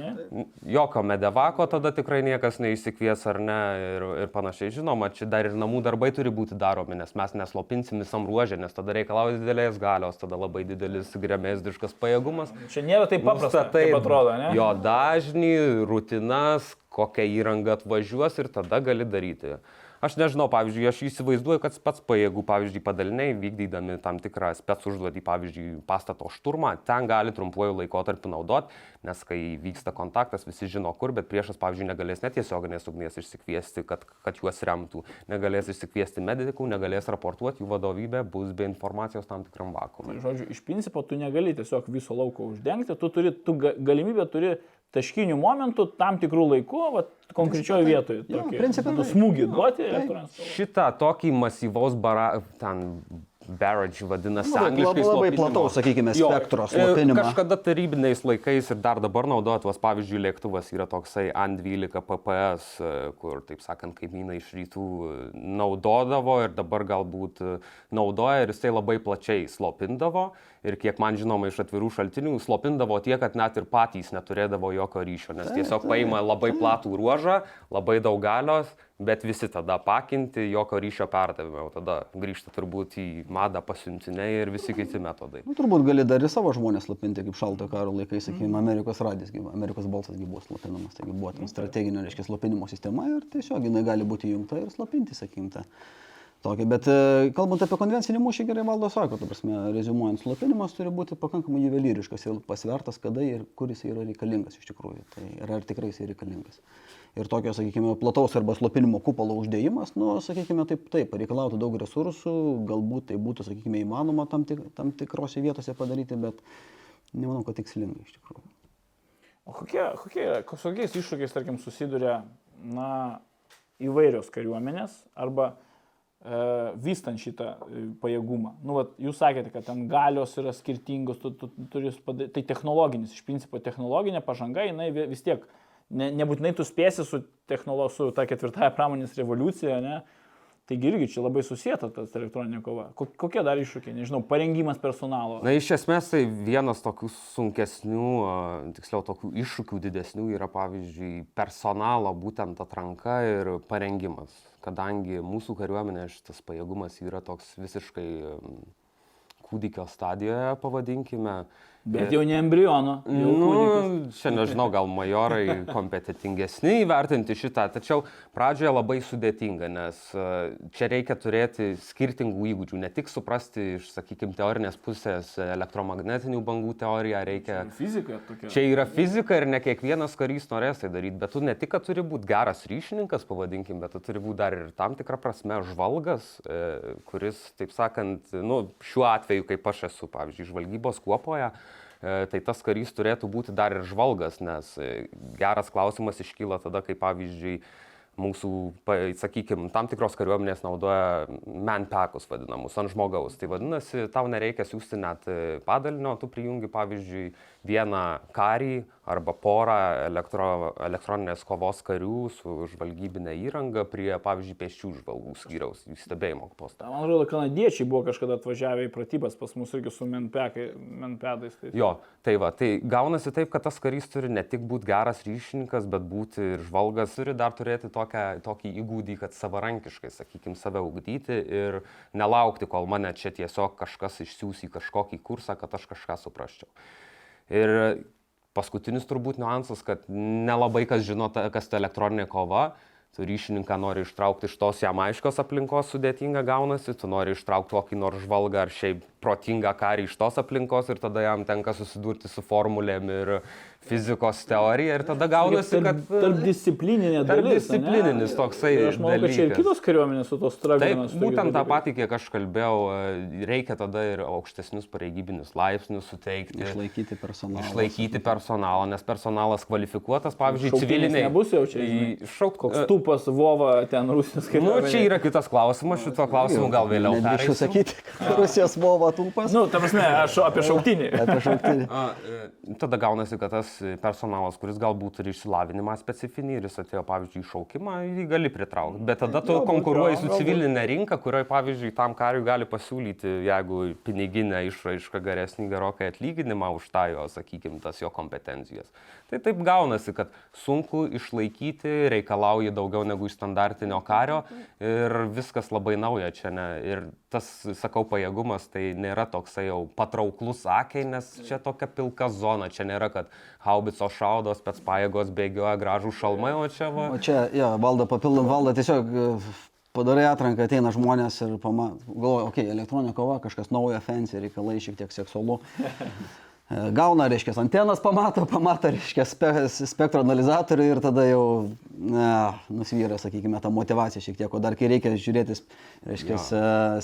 Jokio medevako tada tikrai niekas neįsikvies ar ne ir, ir panašiai. Žinoma, čia dar ir namų darbai turi būti daromi, nes mes neslopinsim visam ruožė, nes tada reikalauja didelės galios, tada labai didelis grėmėsdiškas pajėgumas. Čia nėra taip paprasta, kaip atrodo, ne? Jo dažnį, rutinas, kokią įrangą atvažiuos ir tada gali daryti. Aš nežinau, pavyzdžiui, aš įsivaizduoju, kad pats pajėgų, pavyzdžiui, padaliniai vykdydami tam tikrą spec užduotį, pavyzdžiui, pastato šturmą, ten gali trumpuoju laikotarpiu naudot, nes kai vyksta kontaktas, visi žino kur, bet priešas, pavyzdžiui, negalės netiesioginės ugnies išsikviesti, kad, kad juos remtų, negalės išsikviesti medikų, negalės raportuoti, jų vadovybė bus be informacijos tam tikram vakumui. Žodžiu, iš principo tu negali tiesiog viso lauko uždengti, tu turi, tu ga- galimybę turi taškinių momentų tam tikrų laikų, vat, konkrečioje vietoje. Jo, tokį, nu, taip. smūgį Jo, duoti. Šitą tokį masyvaus bara, ten barrage vadinasi Nu, angliškai. labai- labai slopinimo. plataus, sakykime, spektro e, slopinimą. Kažkada tarybiniais laikais ir dar dabar naudojat, vas pavyzdžiui, lėktuvas yra toksai An-12 PPS, e, kur, taip sakant, kaimynai iš rytų e, naudodavo ir dabar galbūt naudoja ir jisai labai plačiai slopindavo. Ir kiek man žinoma iš atvirų šaltinių, slopindavo tiek, kad net ir patys neturėdavo jokio ryšio, nes tiesiog paima labai platų ruožą, labai daug galios, bet visi tada pakinti, jokio ryšio perdavimo. Tada grįžta turbūt į madą pasiuntiniai ir visi kiti metodai. Nu, turbūt gali dar ir savo žmonės slopinti, kaip šaltojo karo laikais, sakykime, Amerikos radijas, Amerikos balsas buvo slopinamas, taigi buvo ten strateginio, reiškia, slopinimo sistema ir tiesiog jinai gali būti įjungta ir slopinti, sakykime. Tokia, bet e, kalbant apie konvencinį mūšį, gerai valdo sako, ta prasme, rezumuojant, slopinimas turi būti pakankamai juvelyriškas ir pasvertas, kada ir kur jis yra reikalingas iš tikrųjų. Tai yra ar tikrai jis reikalingas. Ir tokio, sakykime, plataus arba slopinimo kupolo uždėjimas, nu, sakykime, taip, taip, reikalautų daug resursų, galbūt tai būtų, sakykime, įmanoma tam, tik, tam tikrose vietose padaryti, bet nemanau, kad tikslingai iš tikrųjų. O kokie, kokie, yra- kokiais iššūkiais, tarkim, susiduria na, įvairios kariuomenės arba vystant šitą e, pajėgumą? Nu, vat, jūs sakėte, kad ten galios yra skirtingos, tu, tu, tu turi padaryti, tai technologinis, iš principo technologinė pažanga, jinai vi- vis tiek, ne, nebūtinai tu spėsi su, technolo, su ta ketvirtąją pramonės revoliucija, ne? Taigi irgi čia labai susijęta tas elektroninė kova. Ko- Kokie dar iššūkiai, nežinau, parengimas personalo. Na, iš esmės tai vienas tokių sunkesnių, tiksliau tokių iššūkių didesnių yra, pavyzdžiui, personalo būtent atranka ir parengimas. Kadangi mūsų kariuomenė šitas pajėgumas yra toks visiškai kūdikio stadijoje, pavadinkime. Bet jau ne embriono. jau kūdikis. Nu, čia nežinau, gal majorai kompetitingesni įvertinti šitą, tačiau pradžioje labai sudėtinga, nes e, čia reikia turėti skirtingų įgūdžių, ne tik suprasti iš, sakykime, teorinės pusės elektromagnetinių bangų teoriją, reikia... Fizika tokia. Čia yra fizika ir ne kiekvienas karys norės tai daryti, bet tu ne tik, kad turi būti geras ryšininkas, pavadinkim, bet tu turi būti dar ir tam tikrą prasme žvalgas, e, kuris, taip sakant, nu, šiuo atveju, kaip aš esu, pavyzdžiui, žvalgybos kuopoje, e, tai tas karys turėtų būti dar ir žvalgas, nes e, geras klausimas iškyla tada, kai pavyzdžiui, mūsų, sakykime, tam tikros kariuomenės naudoja manpackus vadinamus ant žmogaus. Tai vadinasi, tau nereikia siūsti net e, padalinio, tu prijungi, pavyzdžiui, vieną karį arba porą elektro, elektroninės kovos karių su žvalgybinė įranga prie, pavyzdžiui, pėsčių žvalgų skyriaus, jų stebėjimo postą. Man atrodo, kanadiečiai buvo kažkada atvažiavę į pratybas pas mus irgi su menpedais. Tai... Jo, tai va, tai gaunasi taip, kad tas karys turi ne tik būti geras ryšininkas, bet būti ir žvalgas, turi dar turėti tokią, tokį įgūdį, kad savarankiškai, sakykime, save ugdyti ir nelaukti, kol mane čia tiesiog kažkas išsiūs į kažkokį kursą, kad aš kažką suprasčiau. Ir paskutinis turbūt niuansas, kad nelabai kas žino, ta- kas ta elektroninė kova. Tu ryšininką nori ištraukti iš tos jam aiškios aplinkos sudėtinga gaunasi, tu nori ištraukti kokį nors žvalgą ar šiaip protingą karį iš tos aplinkos ir tada jam tenka susidurti su formulėm ir fizikos teorija ir tada gaunasi, kad... tarp, tarp disciplininė dalis. Tarpdisciplininis ane? toksai Ir Aš manau, kad čia ir dalykas. kitos kariuomenės su to Taip, stragina. būtent tą patį, kiek aš kalbėjau, e, reikia tada ir aukštesnius pareigybinius laipsnius suteikti. Išlaikyti personalą. Išlaikyti personalą, nes personalas kvalifikuotas, pavyzdžiui, Šauktiniais civiliniai. nebus jau čia, Šaukt, Koks e, tupas Vova ten Rusijos Nu, kariuomenė. čia yra kitas klausimas, šito klausimu gal vėliau pereisim. sakyti, kad Rusijos buvo tūpas. Nu, ta prasme, aš apie šauktinį. Apie šauktinį. A, e, Tada gaunasi, kad tas personalas, kuris galbūt turi išsilavinimą specifinį ir jis atėjo, pavyzdžiui, į šaukimą, jį gali pritraukti. Bet tada tu Galbūt, konkuruoji su civilinė rinka, kurioje, pavyzdžiui, tam kariui gali pasiūlyti, jeigu piniginę išraišką geresnį gerokai atlyginimą už tą jo, sakykime, tas jo kompetencijas. Tai taip gaunasi, kad sunku išlaikyti, reikalauja daugiau negu iš standartinio kario ir viskas labai nauja čia. Ne? Ir tas, sakau, pajėgumas tai nėra toksai jau patrauklus akiai, nes čia tokia pilka zona. Čia nėra, kad haubico šaudo, spets pajėgos bėgioja gražų šalmai, o čia va. O čia, jo, valda papildant valdą, tiesiog e, padarai atranką, ateina žmonės ir pamato, galvoja, okei, okay, elektroninė kova, kažkas naujo, fancy, reikalai šiek tiek seksualu. E, Gauna, reiškia, antenas pamato, pamato, reiškia, spe, spektro analizatorių ir tada jau na, nusvyra, sakykime, ta motivacija šiek tiek, o dar kai reikia žiūrėti, reiškia,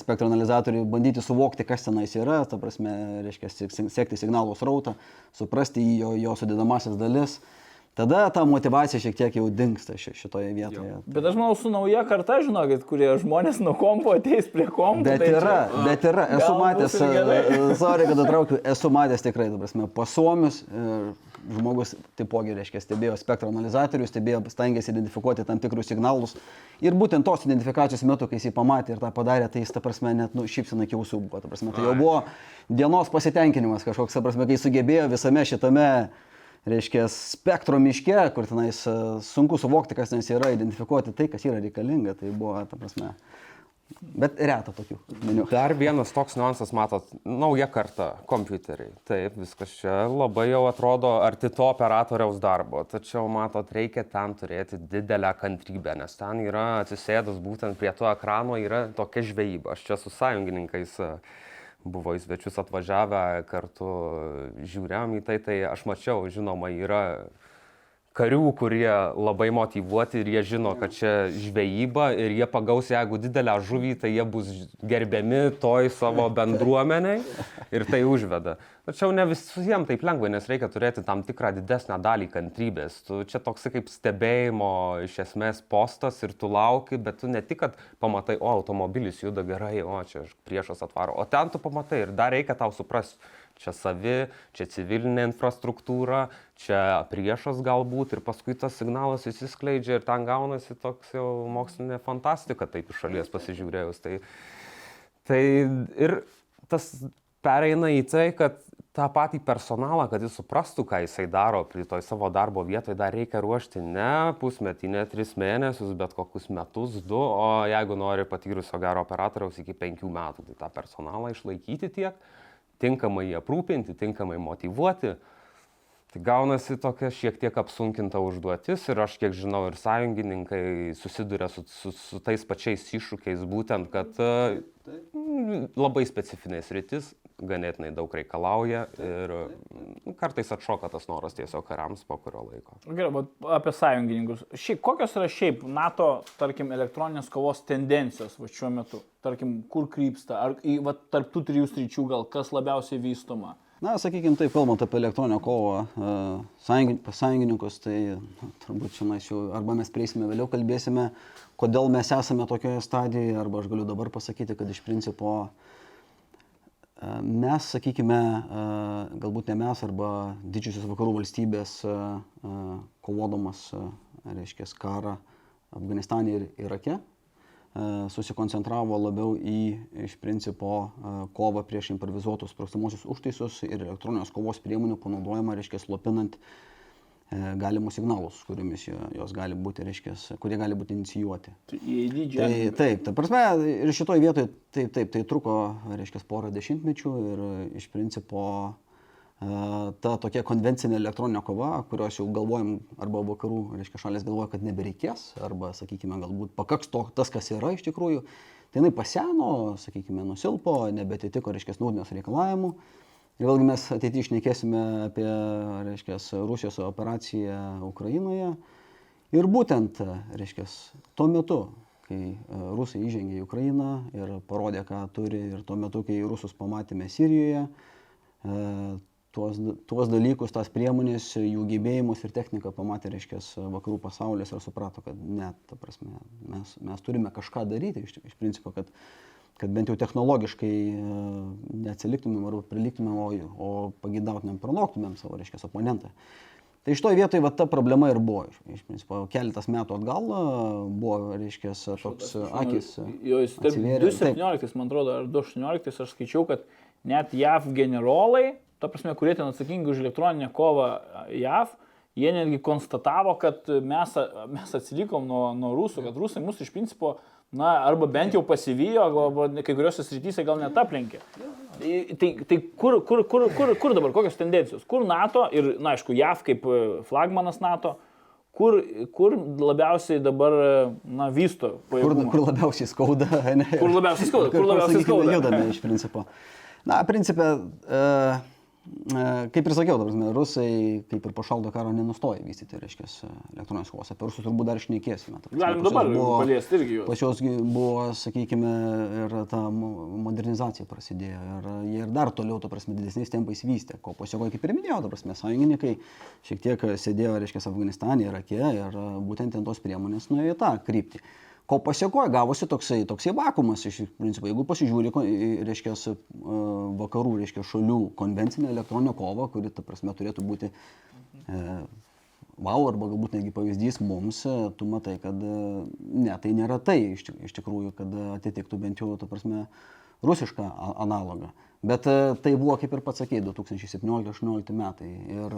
spektro analizatorių, bandyti suvokti, kas tenais yra, ta prasme, reiškia, sek- sekti signalų srautą, suprasti jo, jo sudėdamasis dalis. Tada ta motivacija šiek tiek jau dinksta ši- šitoje vietoje. Bet aš manau, su nauja karta, žinokit, kurie žmonės nuo kompo ateis prie kompo. Bet tai čia- yra, bet yra, esu matęs, gerai. e, sorry, kad atraukiu, esu matęs tikrai, ta prasme, pasuomius, e, žmogus taipogi, reiškia, stebėjo spektro analizatorių, stebėjo, stengiasi identifikuoti tam tikrus signalus. Ir būtent tos identifikacijos metu, kai jis jį pamatė ir tą padarė, tai jis, ta prasme, net, nu, šypsina iki ausų buvo, ta prasme, tai jau buvo dienos pasitenkinimas kažkoks, ta prasme, kai sugebėjo visame šitame, reiškia, spektro miške, kur tenais e, sunku suvokti, kas tenais yra, identifikuoti tai, kas yra reikalinga, tai buvo, ta prasme, bet reta tokių žmonių. Dar vienas toks niuansas, matot, nauja karta kompiuteriai. Taip, viskas čia labai jau atrodo arti to operatoriaus darbo. Tačiau, matot, reikia ten turėti didelę kantrybę, nes ten yra atsisėdus būtent prie to ekrano yra tokia žvejyba. Aš čia su sąjungininkais e, buvo į svečius atvažiavę kartu, žiūrėjom į tai, tai aš mačiau, žinoma, yra karių, kurie labai motivuoti ir jie žino, kad čia žvejyba ir jie pagaus, jeigu didelę žuvį, tai jie bus gerbiami toj savo bendruomeniai ir tai užveda. Tačiau ne visiems taip lengva, nes reikia turėti tam tikrą didesnę dalį kantrybės. Tu čia toksai kaip stebėjimo iš esmės postas ir tu lauki, bet tu ne tik, kad pamatai, o automobilis juda gerai, o čia priešas atvaro, o ten tu pamatai ir dar reikia tau suprasti. Čia savi, čia civilinė infrastruktūra, čia priešas galbūt ir paskui tas signalas įsiskleidžia ir ten gaunasi toks jau mokslinė fantastika, taip iš šalies pasižiūrėjus. Tai, tai ir tas pereina į tai, kad tą patį personalą, kad jis suprastų, ką jisai daro prie toj savo darbo vietoje, dar reikia ruošti ne pusmetį, ne tris mėnesius, bet kokius metus, du, o jeigu nori patyrusio gero operatoriaus iki penkių metų, tai tą personalą išlaikyti tiek, tinkamai aprūpinti, tinkamai motivuoti. Tai gaunasi tokia šiek tiek apsunkinta užduotis ir aš kiek žinau ir sąjungininkai susiduria su, su, su tais pačiais iššūkiais, būtent, kad e, mm, labai specifinės rytis, ganėtinai daug reikalauja ir kartais atšoka tas noras tiesiog kariams po kurio laiko. Gerai, bet apie sąjungininkus. Šiaip, kokios yra šiaip NATO, tarkim, elektroninės kovos tendencijos va, šiuo metu? Tarkim, kur krypsta? Ar į, va, tarp tų trijų sričių gal kas labiausiai vystoma? Na, sakykime, taip, kalbant apie elektroninę kovą e, sąjungin- sąjungininkus, tai turbūt šiandien jau arba mes prieisime vėliau, kalbėsime, kodėl mes esame tokioje stadijoje, arba aš galiu dabar pasakyti, kad iš principo e, mes, sakykime, e, galbūt ne mes, arba didžiosios vakarų valstybės kovodamas, e, reiškia, karą Afganistane ir Irake, susikoncentravo labiau į iš principo e, kovą prieš improvizuotus sprogstamosius užtaisus ir elektroninės kovos priemonių panaudojimą, reiškia, slopinant e, galimus signalus, kuriomis jo- jos gali būti, reiškia, kurie gali būti inicijuoti. Tai. Tai taip, ta prasme, ir šitoje vietoje taip, taip, tai truko, reiškia, porą dešimtmečių ir e, iš principo e, ta tokia konvencinė elektroninė kova, kurios jau galvojam, arba vakarų, reiškia, šalės galvoja, kad nebereikės, arba, sakykime, galbūt pakaks to, tas, kas yra iš tikrųjų, tai jinai paseno, sakykime, nusilpo, nebetitiko, reiškia, nūdienos reikalavimų. Ir vėlgi mes ateityje išnekėsime apie, reiškia, Rusijos operaciją Ukrainoje. Ir būtent, reiškia, tuo metu, kai e, rusai įžengė į Ukrainą ir parodė, ką turi, ir tuo metu, kai rusus pamatėme Sirijoje, e, tuos, tuos dalykus, tas priemonės, jų gebėjimus ir techniką pamatė, reiškia, vakarų pasaulis ir suprato, kad ne, ta prasme, mes, mes turime kažką daryti, iš, iš principo, kad, kad bent jau technologiškai e, neatsiliktumėm arba priliktumėm, o, o pagidautumėm, pranoktumėm savo, reiškia, oponentą. Tai iš to vietoje va, ta problema ir buvo. Iš, principo, keletas metų atgal e, buvo, reiškia, toks e, akis. e, Jo, jis atsivėrė. 2017, man atrodo, ar 2018 aš skaičiau, kad net JAV generolai, ta prasme, kurie ten atsakingi už elektroninę kovą JAV, jie netgi konstatavo, kad mes, mes atsilikom nuo, nuo rusų, kad rusai mus iš principo, na, arba bent jau pasivijo, arba kai kuriuose srityse gal net aplenkė. Tai, tai, kur, kur, kur, kur, kur dabar, kokios tendencijos? Kur NATO ir, na, aišku, JAV kaip e, flagmanas NATO, kur, kur labiausiai dabar, e, na, vysto Kur, pajėgumą? kur labiausiai skauda, ne? Kur labiausiai skauda, kur labiausiai sakykime, skauda. Judame iš principo. Na, principė, e, e, kaip ir sakiau, prasme, rusai, kaip ir po šaldo karo, nenustoja vystyti, reiškia, elektroninės kovos. Apie rusus turbūt dar prasme, Galim dabar buvo- paliesti irgi juos. Gi buvo, sakykime, ir ta mo- modernizacija prasidėjo ir jie ir dar toliau, ta prasme, didesniais tempais vystė. Ko pasiekoje, kaip ir minėjau, ta prasme, sąjungininkai šiek tiek sėdėjo, reiškia, Afganistane, Irake ir būtent ten tos priemonės nuėjo į tą kryptį. Ko pasiekoje gavosi toksai, toksai vakumas, iš principo, jeigu pasižiūri, reiškia, e, vakarų, reiškia, šalių konvencinę elektroninę kovą, kuri, ta prasme, turėtų būti e, wow, arba galbūt netgi pavyzdys mums, e, tu matai, kad e, ne, tai nėra tai iš, iš tikrųjų, kad atitiktų bent jau, ta prasme, rusišką analogą. Bet tai buvo, kaip ir pats sakėjai, 2017-2018 metai ir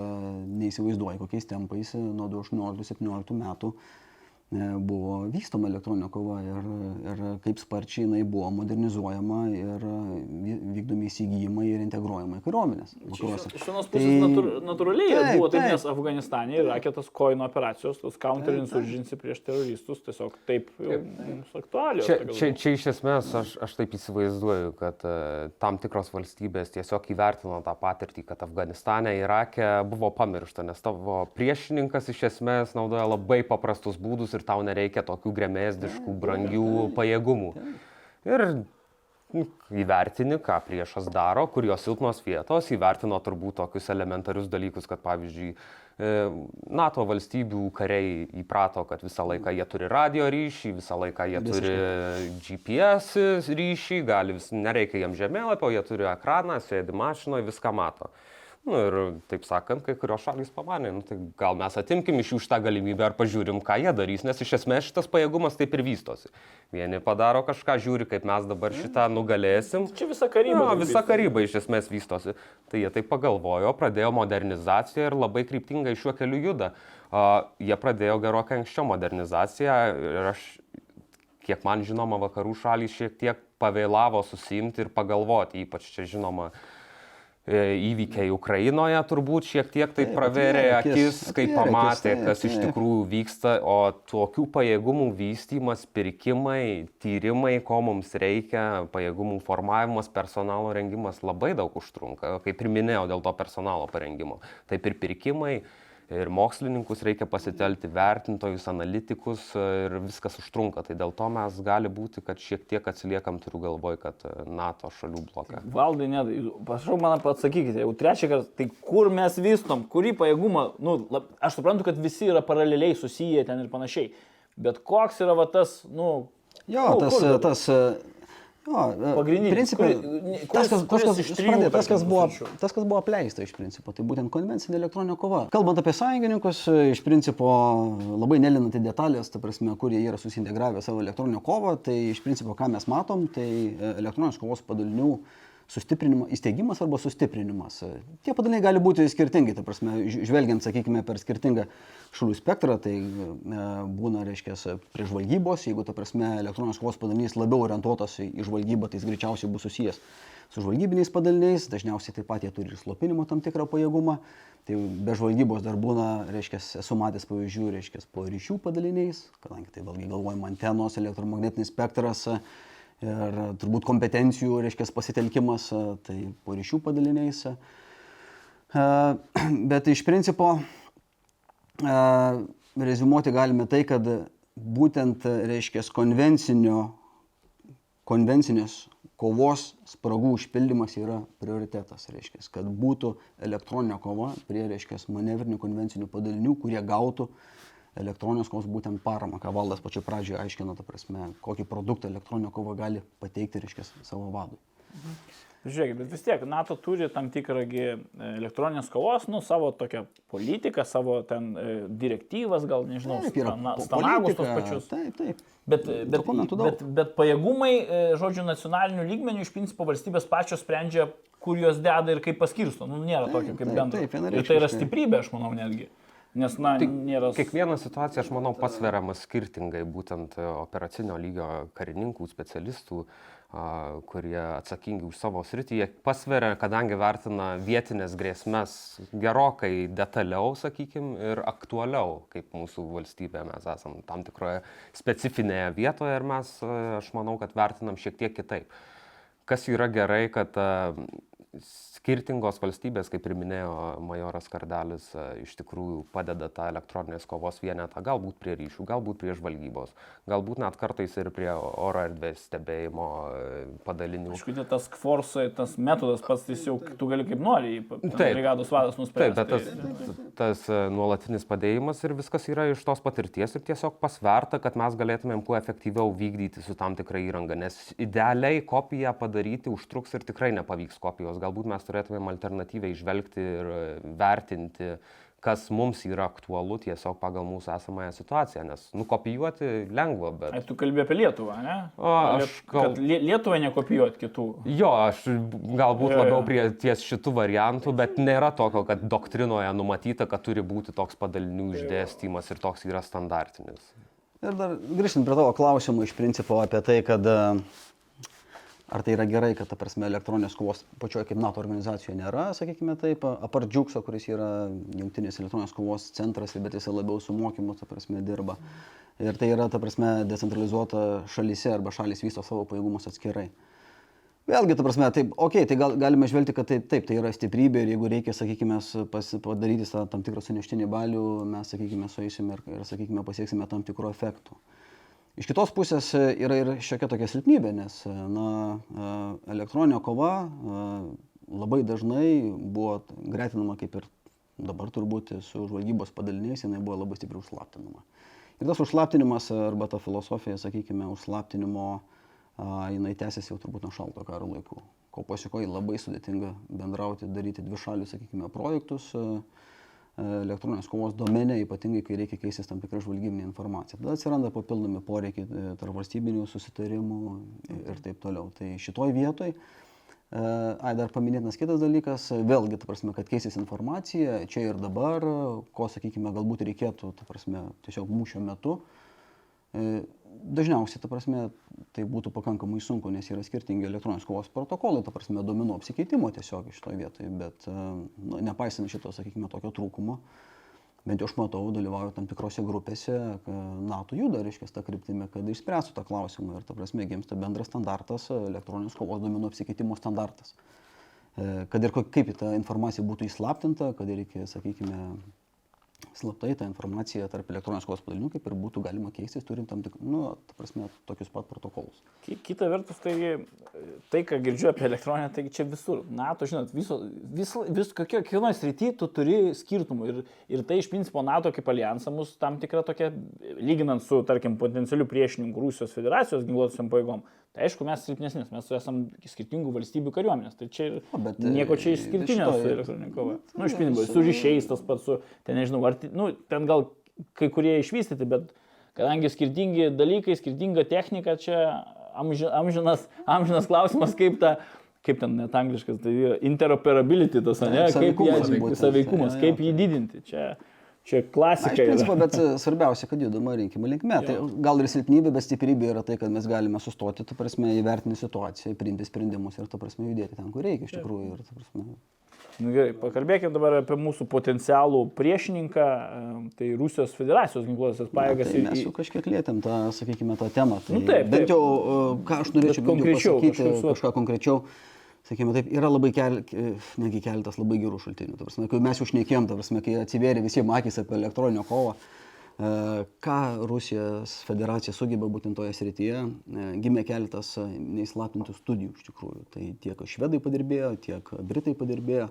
neįsivaizduoju, kokiais tempais nuo 2018-2017 metų buvo vystoma elektroninė kova ir, ir kaip sparčiai jinai buvo modernizuojama ir e, vy- vykdomi įsigijimai ir integruojama į kariuomenės. vakaruose. Iš vienos pusės natūr, natūraliai Tai- Taip, buvo taip, taip. nes Afganistane ir raketas koino operacijos, tos counterinsurgency prieš teroristus, tiesiog taip mums aktualios. Čia, čia, čia iš esmės aš, aš taip įsivaizduoju, kad e, tam tikros valstybės tiesiog įvertino tą patirtį, kad Afganistane, Irake buvo pamiršta, nes tavo priešininkas iš esmės naudoja labai paprastus būdus ir tau nereikia tokių gremėsdiškų, brangių pajėgumų. Ir nu, įvertini, ką priešas daro, kur jo silpnos vietos, įvertino turbūt tokius elementarius dalykus, kad pavyzdžiui, e, NATO valstybių kariai įprato, kad visą laiką jie turi radio ryšį, visą laiką jie turi GPS ryšį, gali vis, nereikia jam žemėlapio, jie turi ekraną, sėdi mašinoje, viską mato. Nu, ir taip sakant, kai kurios šalys pamanė, nu, tai gal mes atimkim iš jų šitą galimybę ar pažiūrim, ką jie darys, nes iš esmės šitas pajėgumas taip ir vystosi. Vieni padaro kažką, žiūri, kaip mes dabar šitą nugalėsim. Čia visa karyba. Taip visa karyba iš esmės vystosi. Tai jie taip pagalvojo, pradėjo modernizaciją ir labai kryptingai šiuo keliu juda. Uh, jie pradėjo gerokai anksčiau modernizaciją ir aš, kiek man žinoma, vakarų šalys šiek tiek pavėlavo susimti ir pagalvoti, ypač čia žinoma. E, Įvykiai Ukrainoje turbūt šiek tiek tai pravėrė akis, kai pamatė, kas iš tikrųjų vyksta, o tokių pajėgumų vystimas, pirkimai, tyrimai, ko mums reikia, pajėgumų formavimas, personalo rengimas labai daug užtrunka, kaip ir minėjau, dėl to personalo parengimo. Taip ir pirkimai, ir mokslininkus reikia pasitelti, vertintojus, analitikus ir viskas užtrunka. Tai dėl to mes gali būti, kad šiek tiek atsiliekam, turiu galvoj, kad NATO šalių bloką. Valdai, ne, prašau man atsakykite, jau trečią kartą, tai kur mes vystom, kurį pajėgumą, nu, lab, aš suprantu, kad visi yra paraleliai susiję ten ir panašiai, bet koks yra va tas, nu, Jo, nu, tas, kur dabar? tas, jo, Pagrindinis, principai, kuris- tas, kas, tas, kas, supranti, tas, kas buvo, tas, kas buvo apleista iš principo, tai būtent konvencinė elektroninė kova. Kalbant apie sąjungininkus, iš principo labai nelinant į detalės, ta prasme, kur jie yra susintegravę savo elektroninę kovą, tai iš principo, ką mes matom, tai e, elektroninės kovos padalinių sustiprinimo, įsteigimas arba sustiprinimas. Tie padaliniai gali būti skirtingi, ta prasme, žvelgiant, sakykime, per skirtingą šalių spektrą, tai e, būna, reiškia, prie žvalgybos, jeigu, ta prasme, elektroninės kovos padalinys labiau orientuotas į žvalgybą, tai jis greičiausiai bus susijęs su žvalgybiniais padaliniais, dažniausiai taip pat jie turi ir slopinimo tam tikrą pajėgumą. Tai be žvalgybos dar būna, reiškia, esu matęs pavyzdžių, reiškia, po ryšių padaliniais, kadangi tai vėlgi galvojama antenos, elektromagnetinis spektras ir turbūt kompetencijų, reiškia, pasitelkimas, e, tai po ryšių padaliniais. E, Bet iš principo e, rezumuoti galime tai, kad būtent, reiškia, konvencinės kovos spragų užpildymas yra prioritetas, reiškia, kad būtų elektroninė kova prie, reiškia, manevrinių konvencinių padalinių, kurie gautų elektroninės kovos būtent paramą, ką valdas pačiu pradžioje aiškina, ta prasme, kokį produktą elektroninė kova gali pateikti, reiškia, savo vadui. Žiūrėkit, bet vis tiek NATO turi tam tikrą gi, e, elektroninės kovos, nu, savo tokią politiką, savo ten e, direktyvas, gal nežinau, Taip, stanagus tos pačius. Taip, taip. Bet, bet, Dokumentų daug. bet, bet pajėgumai, e, žodžiu, nacionalinių lygmenių iš principo valstybės pačios sprendžia, kur juos deda ir kaip paskirsto. Nu, nėra Taip, tokio kaip taip, bendro. taip, ir tai yra stiprybė, aš manau, netgi. Nes, na, Tai nėra... Kiekviena situacija, aš manau, pasveriama skirtingai, būtent e, operacinio lygio karininkų, specialistų, kurie atsakingi už savo sritį, jie pasveria, kadangi vertina vietinės grėsmės gerokai detaliau, sakykime, ir aktualiau, kaip mūsų valstybė mes esame tam tikroje specifinėje vietoje ir mes, e, aš manau, kad vertinam šiek tiek kitaip. Kas yra gerai, kad a, skirtingos valstybės, kaip ir minėjo majoras Kardelis, e, iš tikrųjų padeda tą elektroninės kovos vienetą, galbūt prie ryšių, galbūt prie žvalgybos, galbūt net kartais ir prie oro erdvės stebėjimo e, padalinių. Aišku, tai tas kforsai, tas metodas pats, jau tu gali kaip nori, Taip. brigados vadas Taip, nuspręsti. bet tas, tas e, nuolatinis padėjimas ir viskas yra iš tos patirties ir tiesiog pasverta, kad mes galėtumėm kuo efektyviau vykdyti su tam tikra įranga, nes idealiai kopiją padaryti užtruks ir tikrai nepavyks kopijos. Galbūt mes turėtumėm alternatyviai žvelgti ir e, vertinti, kas mums yra aktualu tiesiog pagal mūsų esamąją situaciją, nes nukopijuoti lengva, bet... Ai, tu kalbė apie Lietuvą, ne? O, aš gal- Lietuvą nekopijuot kitų. Jo, aš galbūt Jo, jo. labiau prie ties šitų variantų, bet nėra tokio, kad doktrinoje numatyta, kad turi būti toks padalinių išdėstymas ir toks yra standartinis. Ir dar grįžtant prie tavo klausimų iš principo apie tai, kad e, ar tai yra gerai, kad, ta prasme, elektroninės kovos pačioje kaip NATO organizacijoje nėra, sakykime taip, apart Džiukso, kuris yra jungtinės elektroninės kovos centras, bet jis labiau su mokymu, ta prasme, dirba. Ir tai yra, ta prasme, decentralizuota šalyse arba šalis vysto savo pajėgumus atskirai. Vėlgi, ta prasme, taip, okei, okay, tai gal, galime žvelgti, kad tai, taip, tai yra stiprybė ir jeigu reikia, sakykime, pas, padaryti tą tam tikrą suneštinį balių, mes, sakykime, sueisime ir, ir, sakykime, pasieksime tam tikrų efektų. Iš kitos pusės e, yra ir šiokia tokia silpnybė, nes e, na, e, elektroninė kova labai dažnai buvo gretinama kaip ir dabar turbūt su žvalgybos padaliniais, jinai buvo labai stipriai užslaptinama. Ir tas užslaptinimas arba ta filosofija, sakykime, užslaptinimo, jinai tęsiasi jau turbūt nuo šalto karo laikų. Ko pasiekoji labai sudėtinga bendrauti, daryti dvišalius, sakykime, projektus a, elektroninės kovos domene, ypatingai kai reikia keistis tam tikrą žvalgybinę informaciją. Tada atsiranda papildomi poreikiai e, tarp valstybinių susitarimų ir taip toliau. Tai šitoj vietoj, e, ai dar paminėtinas kitas dalykas, e, vėlgi, ta prasme, kad keisis informacija čia ir dabar, ko, sakykime, galbūt reikėtų, ta prasme, tiesiog mūšio metu. E, Dažniausiai, ta prasme, tai būtų pakankamai sunku, nes yra skirtingi elektroninės kovos protokolai, ta prasme, domenų apsikeitimo tiesiog iš to vietoje, bet e, nu, nepaisant šito, sakykime, tokio trūkumo, bent jau aš matau, dalyvauju tam tikrose grupėse, ka NATO juda, reiškia, tą kryptimį, kad išspręstų tą klausimą ir, ta prasme, gimsta bendras standartas, e, elektroninės kovos domenų apsikeitimo standartas. E, Kad ir kaip ta informacija būtų įslaptinta, kad ir iki, sakykime, slaptai tą informaciją tarp elektroninės kovos padalinių kaip ir būtų galima keistis, turint tam tik, nu, ta prasme, tokius pat protokolus. Ki- Kita vertus, tai, tai ką girdžiu apie elektroninę, tai čia visur. NATO, žinot, viso, vis, vis kokio, kiekvienoje srityje tu turi skirtumų. Ir, ir tai iš principo NATO kaip alijansą mus tam tikra tokia, lyginant su, tarkim, potencialiu priešininku Rusijos federacijos ginkluotosiam paėgom. Tai aišku, mes silpnesnis, mes esame skirtingų valstybių kariuomenės. Tai čia O, bet, nieko čia e, išskirtinio su elektroninė kova. Na, nu, iš principo, su ryšiais tas pats, su, ten nežinau, ar, nu, ten gal kai kurie išvystyti, bet kadangi skirtingi dalykai, skirtinga technika, čia amži, amžinas, amžinas klausimas, kaip ta, kaip ten net angliškas, tai interoperability tas, ne, kaip būtent, saveikumas, kaip jį didinti. Čia, čia Na, klasika. iš principo, bet e, svarbiausia, kad judama rinkimų linkme. Tai gal ir silpnybė, bet stiprybė yra tai, kad mes galime sustoti, ta prasme, įvertinti situaciją, priimti sprendimus ir, ta prasme, judėti ten, kur reikia iš tikrųjų. Ir, ta prasme, Nu, gerai, pakalbėkime dabar apie mūsų potencialų priešininką, e, tai Rusijos federacijos ginkluotasias pajėgas. tai ir- mes jau kažkiek lietėm tą, sakykime, tą temą. Tai Nu, taip, bent taip. jau, e, ką aš norėčiau bent jau konkrečiau, pasakyti, kažkaip su- kažką konkrečiau. Sakykime, taip, yra labai kel, ke- negi keletas labai gerų šaltinių. Ta prasme, kai mes jau šnekėjom, ta prasme, kai atsivėrė visiems akis apie elektroninio kovą, e, ką Rusijos federacija sugeba būtent toje srityje, e, gimė keletas e, neįslaptintų studijų iš tikrųjų. Tai tiek švedai padirbėjo, tiek britai padirbėjo.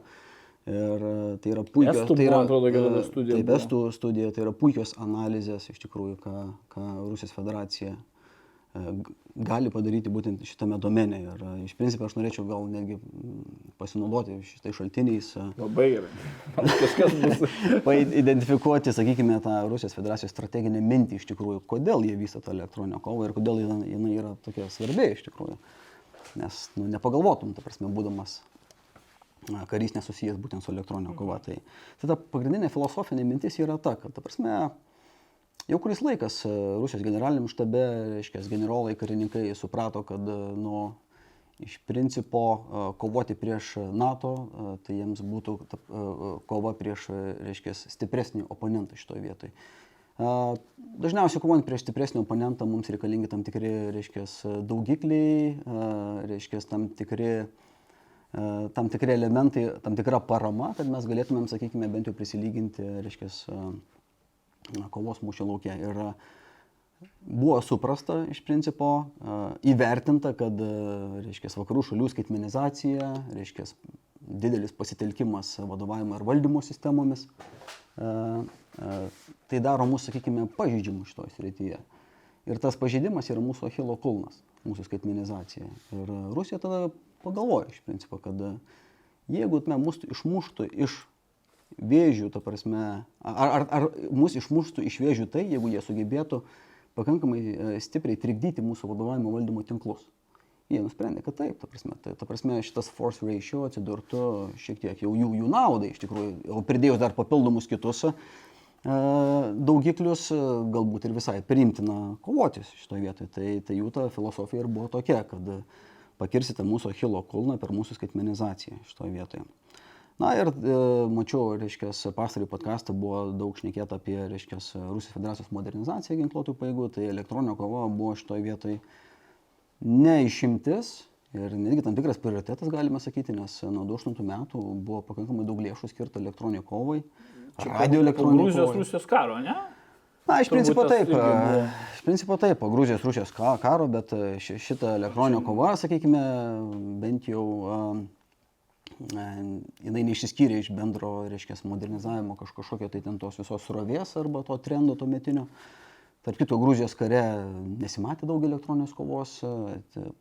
Ir tai yra puikios, Estų tai yra, atrodo, studija Taip, estų studija, tai yra puikios analizės iš tikrųjų, ką, ką Rusijos federacija gali padaryti būtent šitame domene. Ir e, iš principo aš norėčiau gal netgi mm, pasinaudoti šitais šaltiniais, e, Labai gerai. Kažkas bus. identifikuoti, sakykime, tą Rusijos federacijos strateginę mintį iš tikrųjų, kodėl jie vysto tą elektroninę kovą ir kodėl jinai, yra tokia svarbi iš tikrųjų. Nes nu, nepagalvotum, ta prasme, būdamas karys nesusijęs būtent su elektroninė kova. Tai, tai ta pagrindinė filosofinė mintis yra ta, kad, ta prasme, jau kuris laikas e, Rusijos generaliniam štabe, reiškia, generolai, karininkai suprato, kad e, nu, iš principo e, kovoti prieš NATO, tai jiems būtų kova prieš, reiškia, stipresnį oponentą šitoje vietoje. Dažniausiai kovojant prieš stipresnį oponentą mums reikalingi tam tikri, reiškia, daugikliai, reiškia, tam tikri tam tikri elementai, tam tikra parama, kad mes galėtumėm, sakykime, bent jau prisilyginti, reiškia, kovos mūšio laukia. Ir e, buvo suprasta iš principo, e, įvertinta, kad, reiškia, vakarų šalių skaitmenizacija, reiškia, didelis pasitelkimas vadovavimo ir valdymo sistemomis, e, e, tai daro mūsų, sakykime, pažydžiamų šitoje srityje. Ir tas pažeidimas yra mūsų Achilo kulnas, mūsų skaitmenizacija. Ir e, Rusija tada pagalvoja iš principo, kad e, jeigu me mus išmuštų iš vėžių, ta prasme, ar, ar, ar mus išmuštų iš vėžių tai, jeigu jie sugebėtų pakankamai e, stipriai trikdyti mūsų vadovavimo valdymo tinklus. Jie nusprendė, kad taip, ta prasme, tai, ta prasme šitas force ratio atsidurtų šiek tiek jau jų, jų naudai, iš tikrųjų, jau pridėjus dar papildomus kitus e, daugiklius, e, galbūt ir visai priimtina kovoti šitoje vietoje. Tai, tai jų ta filosofija ir buvo tokia, kad e, pakirsite mūsų achilo kulną per mūsų skaitmenizaciją šitoje vietoje. Na ir e, mačiau, reiškia, pastarį podcastą buvo daug šnekėta apie, reiškia, Rusijos federacijos modernizaciją ginkluotų pajėgų, tai elektroninio kova buvo šitoje vietoje neišimtis ir netgi tam tikras prioritetas, galime sakyti, nes nuo 2008 metų buvo pakankamai daug lėšų skirta elektroniniai kovai, radio Po elektroniniai Gruzijos. Rusijos karo, ne? Na, iš principo taip. e, Iš principo taip, po Gruzijos Rusijos ka- karo, bet e, ši- šita elektroninio kova, sakykime, bent jau e, jinai neišsiskyrė iš bendro, reiškia, modernizavimo kaž- kažkokio tai ten tos visos srovės arba to trendo to metinio. Tarp kito, Gruzijos kare nesimatė daug elektroninės kovos,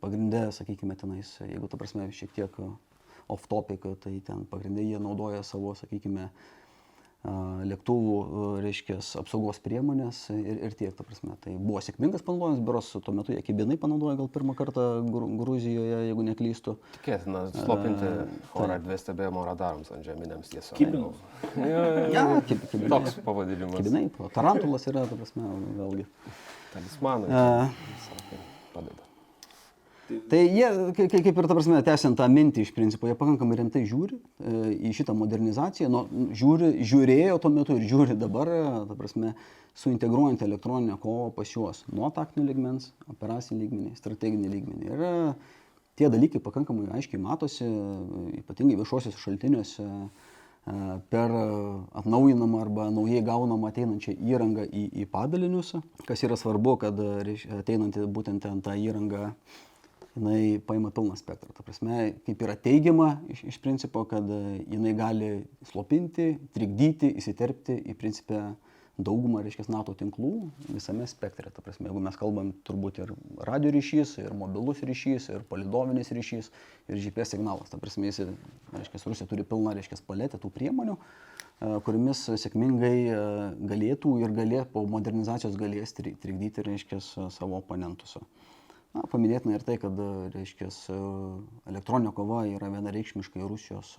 pagrindė, sakykime, tenais, jeigu ta prasme šiek tiek off topic, tai ten pagrindė jie naudoja savo, sakykime, a, lėktuvų, a, reiškia, apsaugos priemonės ir, ir tiek, ta prasme. Tai buvo sėkmingas panaudojimas, beros tuo metu jie kibinai panaudojo gal pirmą kartą Gru- Gruzijoje, jeigu neklystu. Tikėtina, slopinti oro erdvės stebėjimo radarams ant žeminiams tiesos. Kibinus. Ja, kib, kibinai. Toks pavadinimas. Kibinai, tarantulas yra, ta prasme, vėlgi. Talismanai. Sakė, Padeda. Tai jie, kai- kai- kaip ir ta prasme, tęsiant tą mintį iš principo, jie pakankamai rimtai žiūri e, į šitą modernizaciją, nu, žiūri, žiūrėjo tuo metu ir žiūri dabar, e, ta prasme, suintegruojant elektroninę kovą pas juos nuo taktinio ligmens, operacinį lygmenį, strateginį lygmenį. Ir e, tie dalykai pakankamai aiškiai matosi, ypatingai viešuosiuose šaltiniuose. per atnaujinamą arba naujai gaunamą ateinančią įrangą į, į padalinius. Kas yra svarbu, kad ateinanti būtent ten tą įrangą jinai paima pilną spektrą. Ta prasme, kaip yra teigiama iš, iš principo, kad e, jinai gali slopinti, trikdyti, įsiterpti į principę daugumą, reiškia, NATO tinklų visame spektre. Ta prasme, jeigu mes kalbam turbūt ir radio ryšys, ir mobilus ryšys, ir palidovinis ryšys, ir GPS signalas. Ta prasme, jis, reiškia, Rusija turi pilną, reiškia, paletę tų priemonių, e, kuriamis sėkmingai e, galėtų ir galė, po modernizacijos galės tri- trikdyti, reiškia, savo oponentus. Na, paminėtina ir tai, kad, reiškia, elektroninė kova yra vienareikšmiškai Rusijos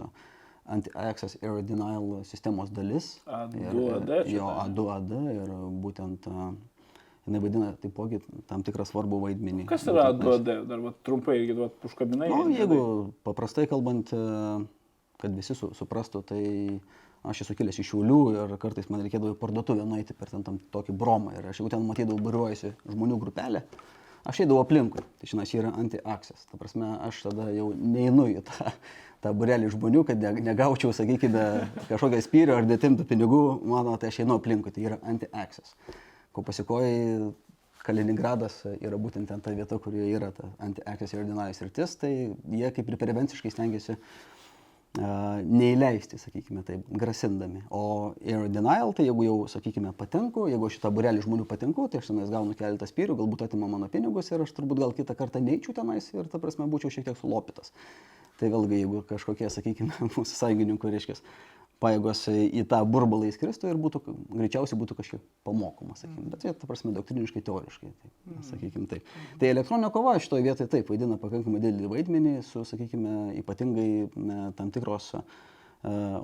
anti-access air denial sistemos dalis. A2AD Ir, čia Jo, ta? A2AD ir būtent jinai vaidina taipogi tam tikrą svarbų vaidmenį. Kas yra Būtent duodė? Dar va, trumpai irgi va, užkabinai. Na, nu, jeigu paprastai kalbant, kad visi su, suprastų, tai aš esu kilęs iš Šiaulių ir kartais man reikėdavo į parduotuvę nueiti per ten tam tokį bromą ir aš jeigu ten matydavau buriuojasi žmonių grupelę, aš eidavau aplinkui. Tai žinai, čia yra anti-access. Ta prasme, aš tada jau neinu į tą, tą burelį žmonių, kad ne, negaučiau, sakykime, kažkokią spyrį ar dėtimtų pinigų, mano, tai aš einu aplinkui. Tai yra anti-access. Ko pasikoji, Kaliningradas yra būtent ten ta vieta, kurioje yra ta anti-access ir denial sritis, tai jie kaip ir prevenciškai stengiasi uh, neįleisti, sakykime, taip, grasindami. O air denial, tai jeigu jau, sakykime, patenku, jeigu šitą burelį žmonių patenku, tai aš tenais gaunu keletą spyrių, galbūt atima mano pinigus ir aš turbūt gal kitą kartą neičiau tenais ir, ta prasme, būčiau šiek tiek sulopytas. Tai vėlgi, jeigu kažkokie, sakykime, mūsų sąjungininkų, reiškia, pajėgos į tą burbulą įskristų ir būtų, greičiausiai būtų kažkiek pamokoma, sakykime. Bet tai, ta prasme, doktriniškai, teoriškai, tai, sakykime taip. Tai elektroninė kova šitoje vietoje taip vaidina pakankamai didelį vaidmenį su, sakykime, ypatingai ne, tam tikros uh,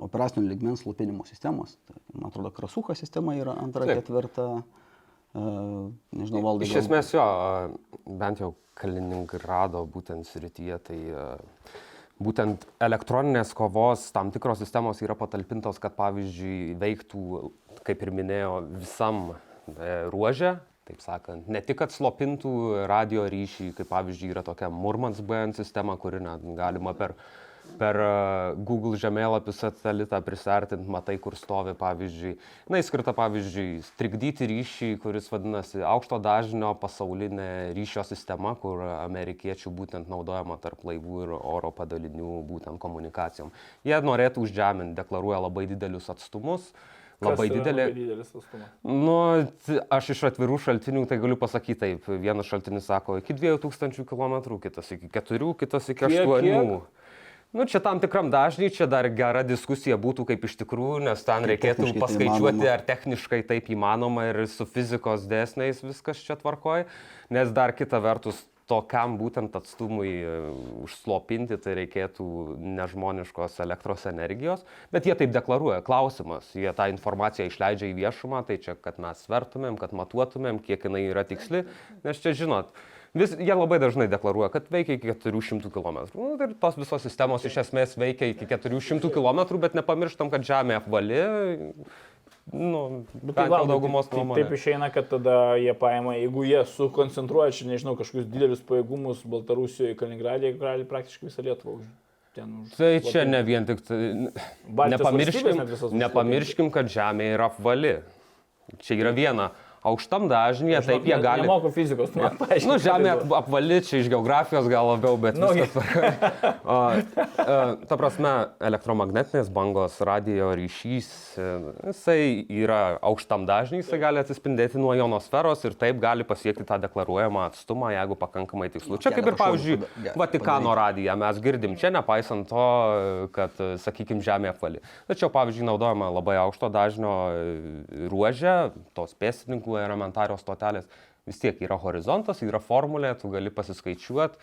operacinio ligmens slopinimo sistemos. Tai, man atrodo, krasuka sistema yra antra, Taip. ketvirta. Uh, nežinau, valdai. Iš esmės jo, bent jau Kaliningrado būtent srityje, tai a, būtent elektroninės kovos tam tikros sistemos yra patalpintos, kad pavyzdžiui veiktų, kaip ir minėjo, visam e, ruožė, taip sakant, ne tik kad slopintų radio ryšį, kaip pavyzdžiui yra tokia Murmans BN sistema, kuri net galima per per a, Google žemėlapį satelitą prisartinti, matai, kur stovi, pavyzdžiui. Na, įskirta, pavyzdžiui, trikdyti ryšį, kuris vadinasi aukšto dažnio pasaulinė ryšio sistema, kur amerikiečių būtent naudojama tarp laivų ir oro padalinių būtent komunikacijom. Jie norėtų užžeminti, deklaruoja labai didelius atstumus. Labai didelė. Labai didelis atstumas. Nu, aš iš atvirų šaltinių tai galiu pasakyti taip. Vienas šaltinis sako iki 2000 km, kitas iki 4, kitas iki Kiek, 8. kiek? Nu, čia tam tikram dažniui, čia dar gera diskusija būtų kaip iš tikrųjų, nes ten reikėtų tai paskaičiuoti, įmanoma. ar techniškai taip įmanoma ir su fizikos dėsniais viskas čia tvarkoja, nes dar kita vertus tokiam būtent atstumui e, užslopinti, tai reikėtų nežmoniškos elektros energijos, bet jie taip deklaruoja. Klausimas, jie tą informaciją išleidžia į viešumą, tai čia, kad mes svertumėm, kad matuotumėm, kiek jinai yra tiksli, nes čia žinot. Vis, jie labai dažnai deklaruoja, kad veikia iki 400 km. Nu, ir tos visos sistemos iš esmės veikia iki 400 km, bet nepamirštam, kad Žemė apvali. Nu, Bet bent tai vėlgi, daugumos taip, nuomonė. taip išeina, kad tada jie paima, jeigu jie sukoncentruoja, čia nežinau, kažkokius didelius pajėgumus Baltarusijoje, Kaliningradė, jie gali praktiškai visą Lietuvą už. Ten už Tai čia ne vien tik... tai- Nepamirškim, nepamirškim, kad Žemė yra apvali. Čia yra viena. Aukštam dažnyje, taip jie gali... Nemoku fizikos, man paaiškink. Nu, žemė ap- apvali, čia iš geografijos gal labiau, bet Nu, viskas. O, e, Ta prasme, elektromagnetinės bangos, radio ryšys, e, jisai yra aukštam dažnį, jisai gali atsispindėti nuo ionosferos ir taip gali pasiekti tą deklaruojamą atstumą, jeigu pakankamai tikslu. Čia kaip ir, pavyzdžiui, Vatikano radiją mes girdim čia, nepaisant to, kad, sakykime, žemė apvali. Tačiau, pavyzdžiui, naudojama labai aukšto dažnio e, ruožė, tos pėstininkų elementarios stotelės. Vis tiek yra horizontas, yra formulė, tu gali pasiskaičiuoti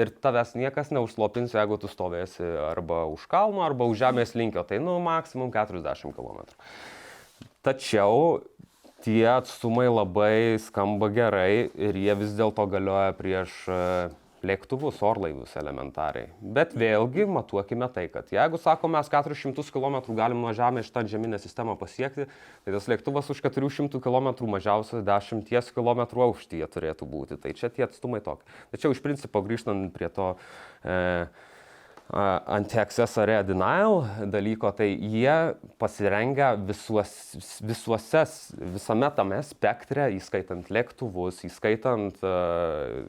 ir tavęs niekas neužslopins, jeigu tu stovėsi arba už kalno, arba už žemės linkio. Tai, nu, maksimum 40 km. Tačiau tie atstumai labai skamba gerai ir jie vis dėlto galioja prieš e, lėktuvus, orlaivius elementariai. Bet vėlgi matuokime tai, kad jeigu sakom, mes 400 km galim nuo Žemės šitą žemynę sistemą pasiekti, tai tas lėktuvas už 400 km mažiausiai 10 km aukštyje turėtų būti. Tai čia tie atstumai tokie. Tačiau iš principo grįžtant prie to e, anti-access area denial dalyko, tai jie pasirengia visuos, visuose, visame tame spektre, įskaitant lėktuvus, įskaitant uh,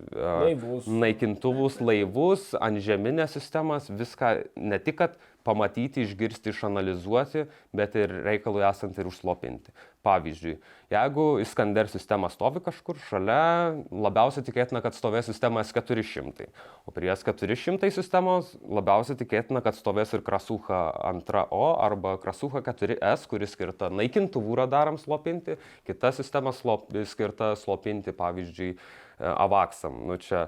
Laivus. naikintuvus, laivus, antžeminės sistemas, viską ne tik, kad pamatyti, išgirsti, išanalizuoti, bet ir reikalui esant ir užslopinti. Pavyzdžiui, jeigu Iskander sistema stovi kažkur šalia, labiausiai tikėtina, kad stovės sistema S400, o prie S400 sistemos labiausiai tikėtina, kad stovės ir Krasuha 2O arba Krasuha 4S, kuris skirta naikintuvų radarams slopinti, kita sistema slop, skirta slopinti, pavyzdžiui, Avaksam. Nu, čia,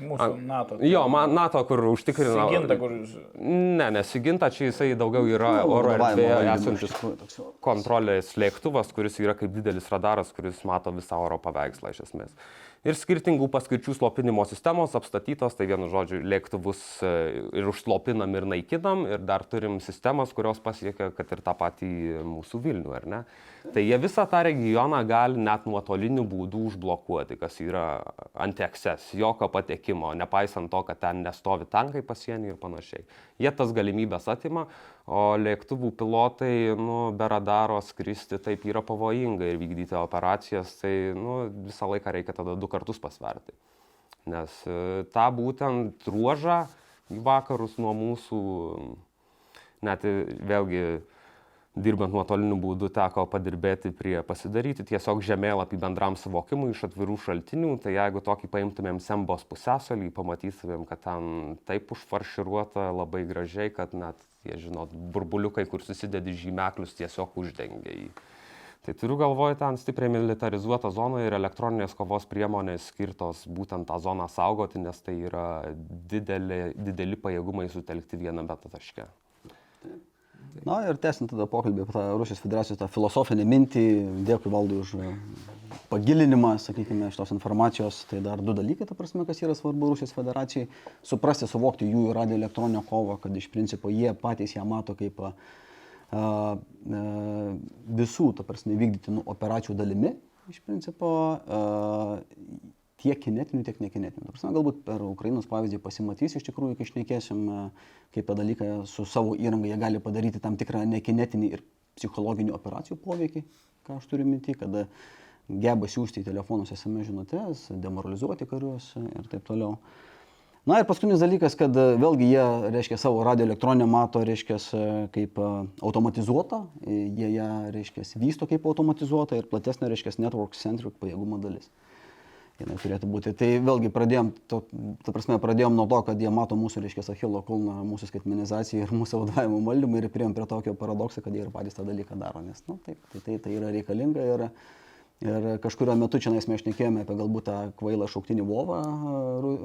Mūsų NATO. Jo, man NATO, kur užtikrina. Siginta, kur... Ne, nesiginta, čia jisai daugiau yra Nu, oro erdvėje esantis kontrolės lėktuvas, kuris yra kaip didelis radaras, kuris mato visą oro paveikslą iš esmės. Ir skirtingų paskirčių slopinimo sistemos apstatytos, tai vienu žodžiu, lėktuvus e, ir užslopinam ir naikinam, ir dar turim sistemas, kurios pasiekia, kad ir tą patį mūsų Vilnių, ar ne? Tai jie visą tą regioną gali net nuotoliniu būdu užblokuoti, kas yra anti-access, jokio patekimo, nepaisant to, kad ten nestovi tankai pasienį ir panašiai. Jie tas galimybės atima, o lėktuvų pilotai, nu, be radaro skristi taip yra pavojinga ir vykdyti operacijas, tai nu, visą laiką reikia tada du kartus pasverti. Nes e, tą būtent ruožą į vakarus nuo mūsų, net ir vėlgi dirbant nuotoliniu būdu teko padirbėti prie pasidaryti tiesiog žemėlapį bendram suvokimui iš atvirų šaltinių, tai jeigu tokį paimtumėm Sembos pusęsalį, pamatytumėm, kad ten taip užfarširuota labai gražiai, kad net, jie žinot, burbuliukai, kur susidedi žymeklius, tiesiog uždengia jį. Tai turiu galvoje ten stipriai militarizuota zona ir elektroninės kovos priemonės skirtos būtent tą zoną saugoti, nes tai yra didelė, dideli pajėgumai sutelkti viename taške. Na ir tęsiant tada pokalbį apie tą Rusijos federacijos tą filosofinę mintį, dėkui valdui už e, pagilinimą, sakykime, šitos informacijos, tai dar du dalykai, ta prasme, kas yra svarbu Rusijos federacijai, suprasti, suvokti jų radio elektroninę kovą, kad iš principo jie patys ją mato kaip a, a, visų, ta prasme, vykdytinų operacijų dalimi, iš principo, a, tiek kinetinių, tiek nekinetinių. Ta prasme, galbūt per Ukrainos pavyzdį pasimatys iš tikrųjų, kai išnekėsim, kaip tą dalyką su savo įranga jie gali padaryti tam tikrą nekinetinį ir psichologinį operacijų poveikį, ką aš turiu minti, kada geba siūsti į telefonus SMS žinutės, demoralizuoti karius ir taip toliau. Na ir paskutinis dalykas, kad vėlgi jie, reiškia, savo radio elektroninę mato, reiškia, kaip automatizuotą, jie ją, reiškia, vysto kaip automatizuotą ir platesnė, reiškia, network centric pajėgumo dalis jinai turėtų būti. Tai vėlgi pradėjom, to, ta prasme, pradėjom nuo to, kad jie mato mūsų, reiškia, Achilo kulną, mūsų skaitmenizaciją ir mūsų vadovavimo valdymą ir prieėm prie tokio paradokso, kad jie ir patys tą dalyką daro. Nes, na, nu, taip, tai, tai, tai yra reikalinga ir, ir kažkurio metu čia mes šnekėjome apie galbūt tą kvailą šauktinį Vovą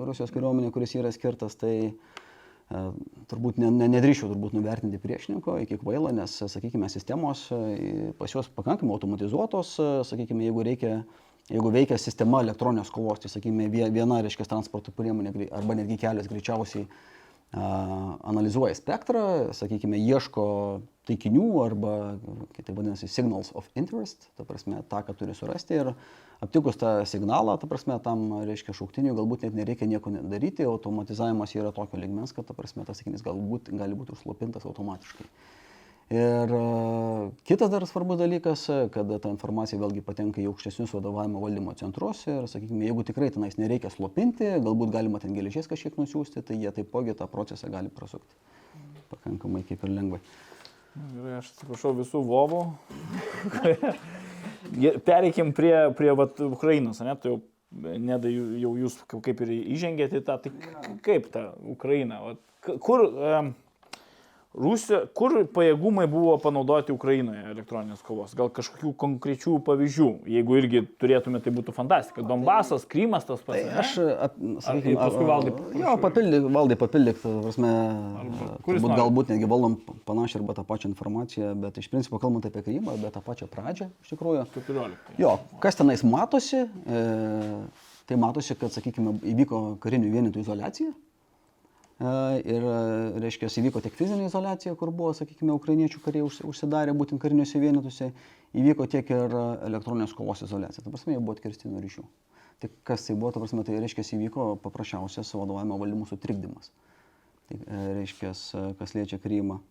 Rusijos kariuomenė, kuris yra skirtas. Tai, e, turbūt ne, ne, nedrįšiau turbūt nuvertinti priešininko iki kvailo, nes, sakykime, sistemos e, pas juos pakankamai automatizuotos, e, sakykime, jeigu reikia Jeigu veikia sistema elektroninės kovos, tai sakykime, viena, reiškia, transporto priemonė arba netgi kelias greičiausiai analizuoja spektrą, sakykime, ieško taikinių arba, kitaip vadinasi, signals of interest, ta prasme, tą, ką turi surasti ir aptikus tą signalą, ta prasme, tam, reiškia, šauktiniui galbūt net nereikia nieko daryti, automatizavimas yra tokio ligmens, kad, ta prasme, tas sakinys galbūt gali būti užslopintas automatiškai. Ir e, kitas dar svarbus dalykas, kad ta informacija vėlgi patenka į aukštesnius vadovavimo valdymo centrus ir, sakykime, jeigu tikrai tenais nereikia slopinti, galbūt galima ten geležies kažkiek nusiųsti, tai jie taipogi tą procesą gali prasukti. Pakankamai kaip ir lengvai. Gerai, aš atsiprašau visų vovų. Pereikim prie, prie vat, Ukrainos, ne? Tai jau, nedai, jau jūs kaip ir įžengėte į tą, tai kaip ta Ukraina? Vat, kur... Um, Rusija, kur pajėgumai buvo panaudoti Ukrainoje elektroninės kovos? Gal kažkokių konkrečių pavyzdžių, jeigu irgi turėtume, tai būtų fantastika. Donbasas, Krymas tas pats. Tai aš, ap, sakykime, paskui valdai. Jo, papildyk, valdai papildyk, prasme, turbūt galbūt netgi valdom panašią arba tą pačią informaciją, bet iš principo kalbant apie Krymą, bet tą pačią pradžią, iš tikrųjų. 14. Jo, kas tenais matosi, e, tai matosi, kad, sakykime, įvyko karinių vienetų izolacija Ir, reiškia, įvyko tiek fizinė izolacija, kur buvo, sakykime, ukrainiečių kariai užsidarę būtent kariniuose vienetuose, įvyko tiek ir elektroninės kovos izolacija. Ta prasme, jie buvo atkirsti nuo ryšių. Tai kas tai buvo, ta prasme, tai reiškia, įvyko paprasčiausias vadovavimo valdymų sutrikdymas. tai, e, reiškia, kas liečia Krymą.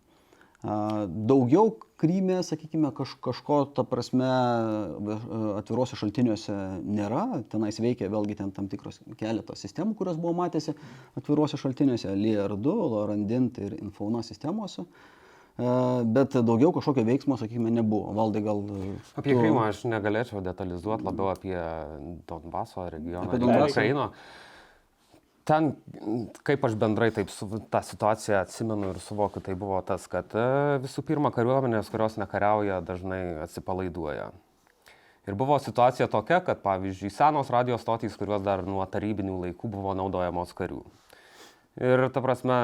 Daugiau Kryme, sakykime, kaž, kažko, ta prasme, atviruose šaltiniuose nėra. Tenais veikia vėlgi ten tam tikros keletos sistemų, kurios buvo matėsi atviruose šaltiniuose. LIR2, Lorandint ir Infauna sistemose. E, Bet daugiau kažkokio veiksmo, sakykime, nebuvo. Valdai gal... e, Apie tu- Krymą aš negalėčiau detalizuoti, labiau apie Donbaso regioną, Apie apie Donbasą. Ukrainą. Ten, kaip aš bendrai taip su, tą situaciją atsimenu ir suvokiu, tai buvo tas, kad e, visų pirma kariuomenės, kurios nekariauja, dažnai atsipalaiduoja. Ir buvo situacija tokia, kad pavyzdžiui, senos radijos stotys, kurios dar nuo tarybinių laikų buvo naudojamos karių. Ir ta prasme,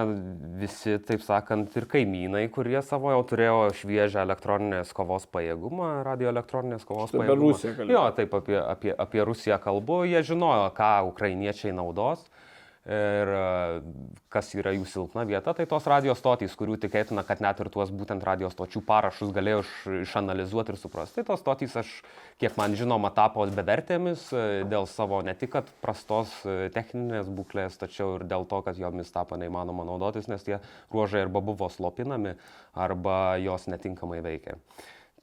visi, taip sakant, ir kaimynai, kurie savo jau turėjo šviežią elektroninės kovos pajėgumą, radioelektroninės kovos Apie pajėgumą. Jo, taip apie, apie, apie Rusiją kalbu, jie žinojo, ką ukrainiečiai naudos. Ir e, kas yra jų silpna vieta, tai tos radijos stotys, kurių tikėtina, kad net ir tuos būtent radijos stočių parašus galėjo iš, išanalizuoti ir suprasti. Tai tos stotys, aš, kiek man žinoma, tapo bevertėmis e, dėl savo ne tik prastos e, techninės būklės, tačiau ir dėl to, kad jomis tapo neįmanoma naudotis, nes tie ruožai arba buvo slopinami, arba jos netinkamai veikia.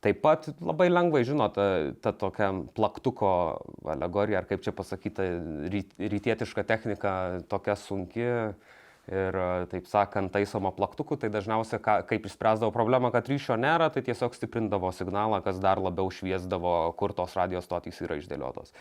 Taip pat labai lengvai, žinot, ta, ta tokia plaktuko alegorija, ar kaip čia pasakyta, ryt, rytietiška technika tokia sunki ir, taip sakant, taisoma plaktuku, tai dažniausiai, ką, kaip išspręsdavo problemą, kad ryšio nėra, tai tiesiog stiprindavo signalą, kas dar labiau šviesdavo, kur tos radijos stotys yra išdėliotos.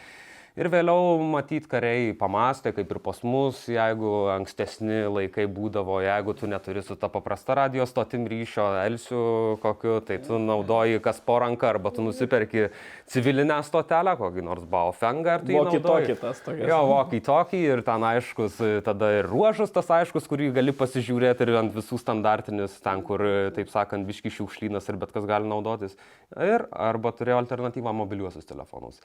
Ir vėliau, matyt, kariai pamastė, kaip ir pas mus, jeigu ankstesni laikai būdavo, jeigu tu neturi su ta paprasta radijos stotim ryšio, elsiu kokiu, tai tu naudoji kas po ranką, arba tu nusiperki civilinę stotelę, kokį nors Baofengą. ir jį naudoji. Tas tokias. Jo, vokai tokį ir ten aiškus, tada ir ruožas tas aiškus, kurį gali pasižiūrėti ir ant visų standartinis, ten, kur, taip sakant, biški šiukšlynas ir bet kas gali naudotis. Ir arba turėjo alternatyvą mobiliuosius telefonus.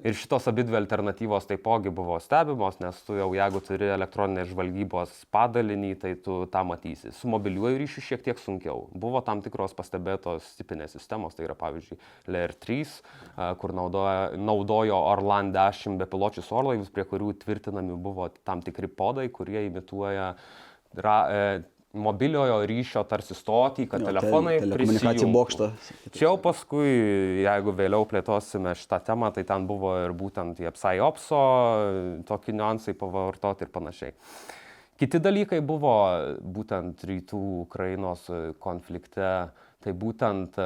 Ir šitos abi dvi alternatyvos taipogi buvo stebimos, nes tu jau jeigu turi elektroninės žvalgybos padalinį, tai tu tą matysi. Su mobiliuoju ryšiu šiek tiek sunkiau. Buvo tam tikros pastebėtos tipinės sistemos, tai yra pavyzdžiui Layer 3, a, kur naudoja, naudojo Orlan 10 bepiločius orlaivius, prie kurių tvirtinami buvo tam tikri podai, kurie imituoja ra, e, mobiliojo ryšio tarsi stotį, kad Jo, telefonai prisijungtų. bokštą. Čia jau paskui, jeigu vėliau plėtosime šitą temą, tai ten buvo ir būtent tie PSYOPSO, tokie niuansai pavartoti ir panašiai. Kiti dalykai buvo būtent rytų Ukrainos konflikte, tai būtent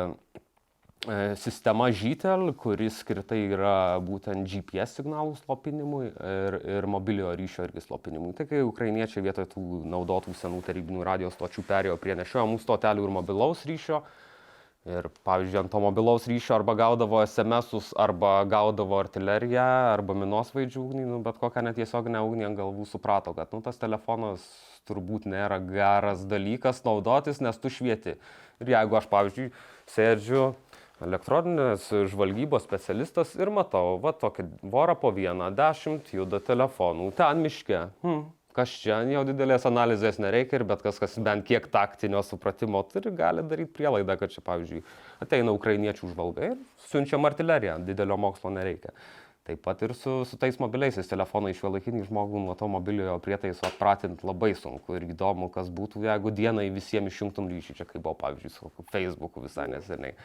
sistema Žytel, kuris skirta yra būtent GPS signalų slopinimui ir, ir mobiliojo ryšio irgi slopinimui. Tai kai ukrainiečiai vietoj tų naudotų senų tarybinių radijos stočių perėjo prie nešiojamų stotelių ir mobilaus ryšio, Ir pavyzdžiui, ant to mobilaus ryšio arba gaudavo SMS-us, arba gaudavo artileriją, arba minos vaidžių ugnį, nu, bet kokią netiesioginę ugnį ant galvų suprato, kad nu, tas telefonas turbūt nėra geras dalykas naudotis, nes tu švieti. Ir jeigu aš, pavyzdžiui, sėdžiu elektroninės žvalgybos specialistas ir matau, va tokį vorą po vieną, dešimt juda telefonų, ten miške. Hmm. Kas čia, jau didelės analizės nereikia ir bet kas, kas bent kiek taktinio supratimo turi, gali daryti prielaidą, kad čia, pavyzdžiui, ateina ukrainiečių žvalgai ir siunčiam artileriją, didelio mokslo nereikia. Taip pat ir su, su tais mobiliaisiais telefonais šiuolaikinį žmogų nuo to mobiliojo prietaiso atpratinti labai sunku ir įdomu, kas būtų, jeigu dienai visiems išjungtum ryšį, čia kaip buvo, pavyzdžiui, su Facebooku visai neseniai.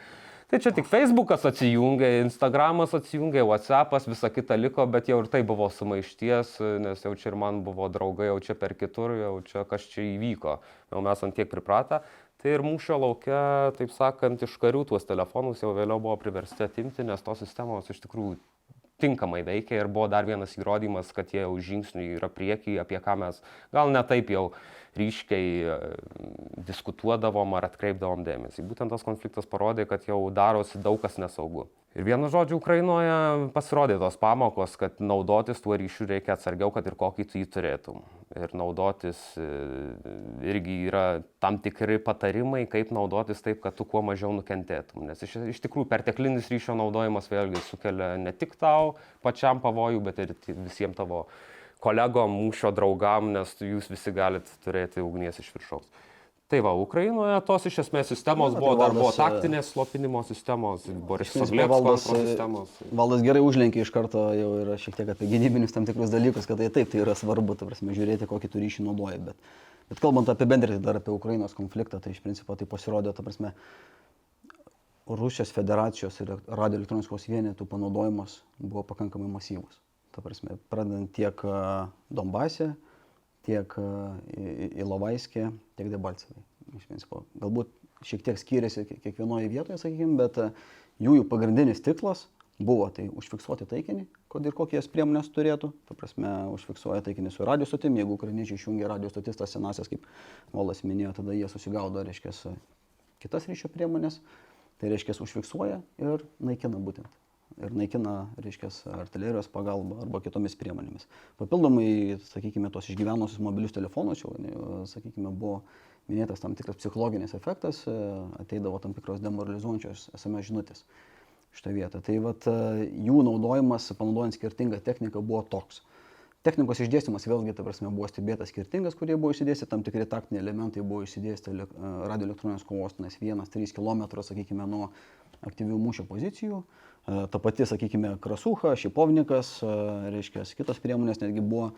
Tai čia tik Facebookas atsijungė, Instagramas atsijungė, Whatsappas, visa kita liko, bet jau ir tai buvo sumaišties, nes jau čia ir man buvo draugai, jau čia per kitur, jau čia kas čia įvyko. Jau mes ant tiek pripratę. Tai ir mūšio laukia, taip sakant, iš karių tuos telefonus jau vėliau buvo priversti atimti, nes tos sistemos iš tikrųjų tinkamai veikia ir buvo dar vienas įrodymas, kad jie jau žingsniui yra priekyje, apie ką mes gal ne taip jau ryškiai e, diskutuodavom ar atkreipdavom dėmesį. Būtent tas konfliktas parodė, kad jau darosi daug kas nesaugu. Ir vienu žodžiu, Ukrainoje pasirodė tos pamokos, kad naudotis tuo ryšiu reikia atsargiau, kad ir kokį tu jį turėtum. Ir naudotis e, irgi yra tam tikri patarimai, kaip naudotis taip, kad tu kuo mažiau nukentėtum. Nes iš, iš tikrųjų perteklinis ryšio naudojimas vėlgi sukelia ne tik tau pačiam pavojų, bet ir visiems tavo kolegom, mūšio draugam, nes jūs visi galite turėti ugnies iš viršaus. Tai va, Ukrainoje tos iš esmės sistemos Na, tai buvo, dar buvo e, taktinės slopinimo sistemos, Boris Iš principo, Soglevskio Valdas, e, sistemos. Valdas gerai užlenkė iš karto jau yra šiek tiek apie gynybinius tam tikrus dalykus, kad tai taip, tai yra svarbu, ta prasme, žiūrėti, kokį tu ryšį naudoji. Bet Bet kalbant apie bendrį dar apie Ukrainos konfliktą, tai iš principo tai pasirodė, ta prasme, Rusijos federacijos ir radio elektronikos vienetų panaudojimas buvo pakankamai masyvus. Ta prasme, pradedant tiek e, Donbase, tiek e, Ilovaiskė, tiek Debalcevai. Iš principo, galbūt šiek tiek skiriasi kiekvienoje vietoje, sakykime, bet e, jų, jų pagrindinis tikslas buvo tai užfiksuoti taikinį, kad ir kokias priemonės turėtų. Ta prasme, užfiksuoja taikinį su radio stotim, jeigu ukrainiečiai išjungia radio stotis, tas senasias, kaip Volas minėjo, tada jie susigaudo, reiškia, kitas ryšio priemonės. Tai reiškia, užfiksuoja ir naikina būtent. Ir naikina, reiškia, artilerijos pagalba arba kitomis priemonėmis. Papildomai, sakykime, tos išgyvenusius mobilius telefonus, jau, sakykime, buvo minėtas tam tikras psichologinis efektas, ateidavo tam tikros demoralizuojančios SMS žinutės šitą vietą. Tai vat, jų naudojimas, panaudojant skirtingą techniką, buvo toks. Technikos išdėstymas vėlgi, ta prasme, buvo stebėtas skirtingas, kurie buvo išsidėstyti, tam tikri taktiniai elementai buvo išsidėstyti e, radio elektroninės kovos, nes 1-3 km, sakykime, nuo aktyvių mūšio pozicijų. E, ta pati, sakykime, Krasuha, Šipovnikas, e, reiškia, kitos priemonės netgi buvo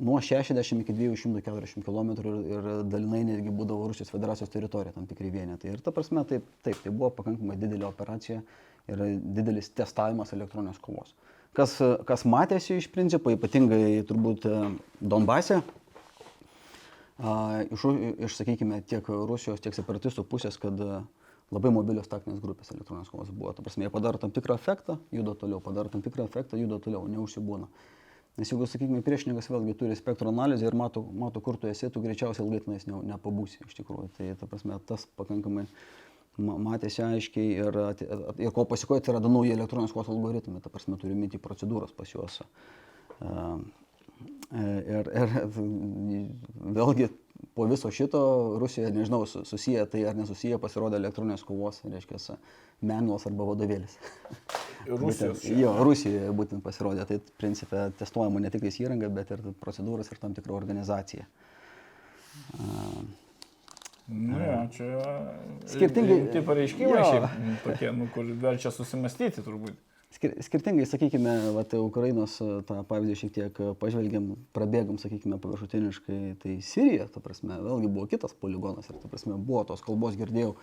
nuo 60 iki 240 km ir, dalinai netgi būdavo Rusijos federacijos teritorija tam tikri vienetai. Ir ta prasme, taip, taip, tai buvo pakankamai didelė operacija ir didelis testavimas elektroninės kovos kas, kas matėsi iš principo, ypatingai turbūt e, Donbase, iš, iš, sakykime, tiek Rusijos, tiek separatistų pusės, kad e, labai mobilios taktinės grupės elektroninės kovos buvo. Ta prasme, jie padaro tam tikrą efektą, juda toliau, padaro tam tikrą efektą, juda toliau, neužsibūna. Nes jeigu, sakykime, priešininkas vėlgi turi spektro analizę ir mato, mato kur tu esi, tu greičiausiai ilgai tenais ne, nepabūsi iš tikrųjų. Tai, ta prasme, tas pakankamai matėsi aiškiai ir, ir ko pasikoja atsirado nauji elektroninės kovos algoritmai, ta prasme turiu minti procedūros pas juos. Ir, ir vėlgi po viso šito Rusijoje, nežinau, susiję tai ar nesusiję, pasirodė elektroninės kovos, reiškia, menuos arba vadovėlis. Rusijos. būtent, jo, Rusijoje būtent pasirodė, tai principė testuojama ne tik įranga, bet ir procedūros ir tam tikra organizacija. Uh, Nu, jo, čia skirtingai. Tai pareiškimai šiaip tokie, nu, kur verčia susimastyti turbūt. Skir skirtingai, sakykime, vat, Ukrainos tą pavyzdį šiek tiek pažvelgiam, prabėgam, sakykime, paviršutiniškai, tai Sirija, ta prasme, vėlgi buvo kitas poligonas ir, ta prasme, buvo tos kalbos girdėjau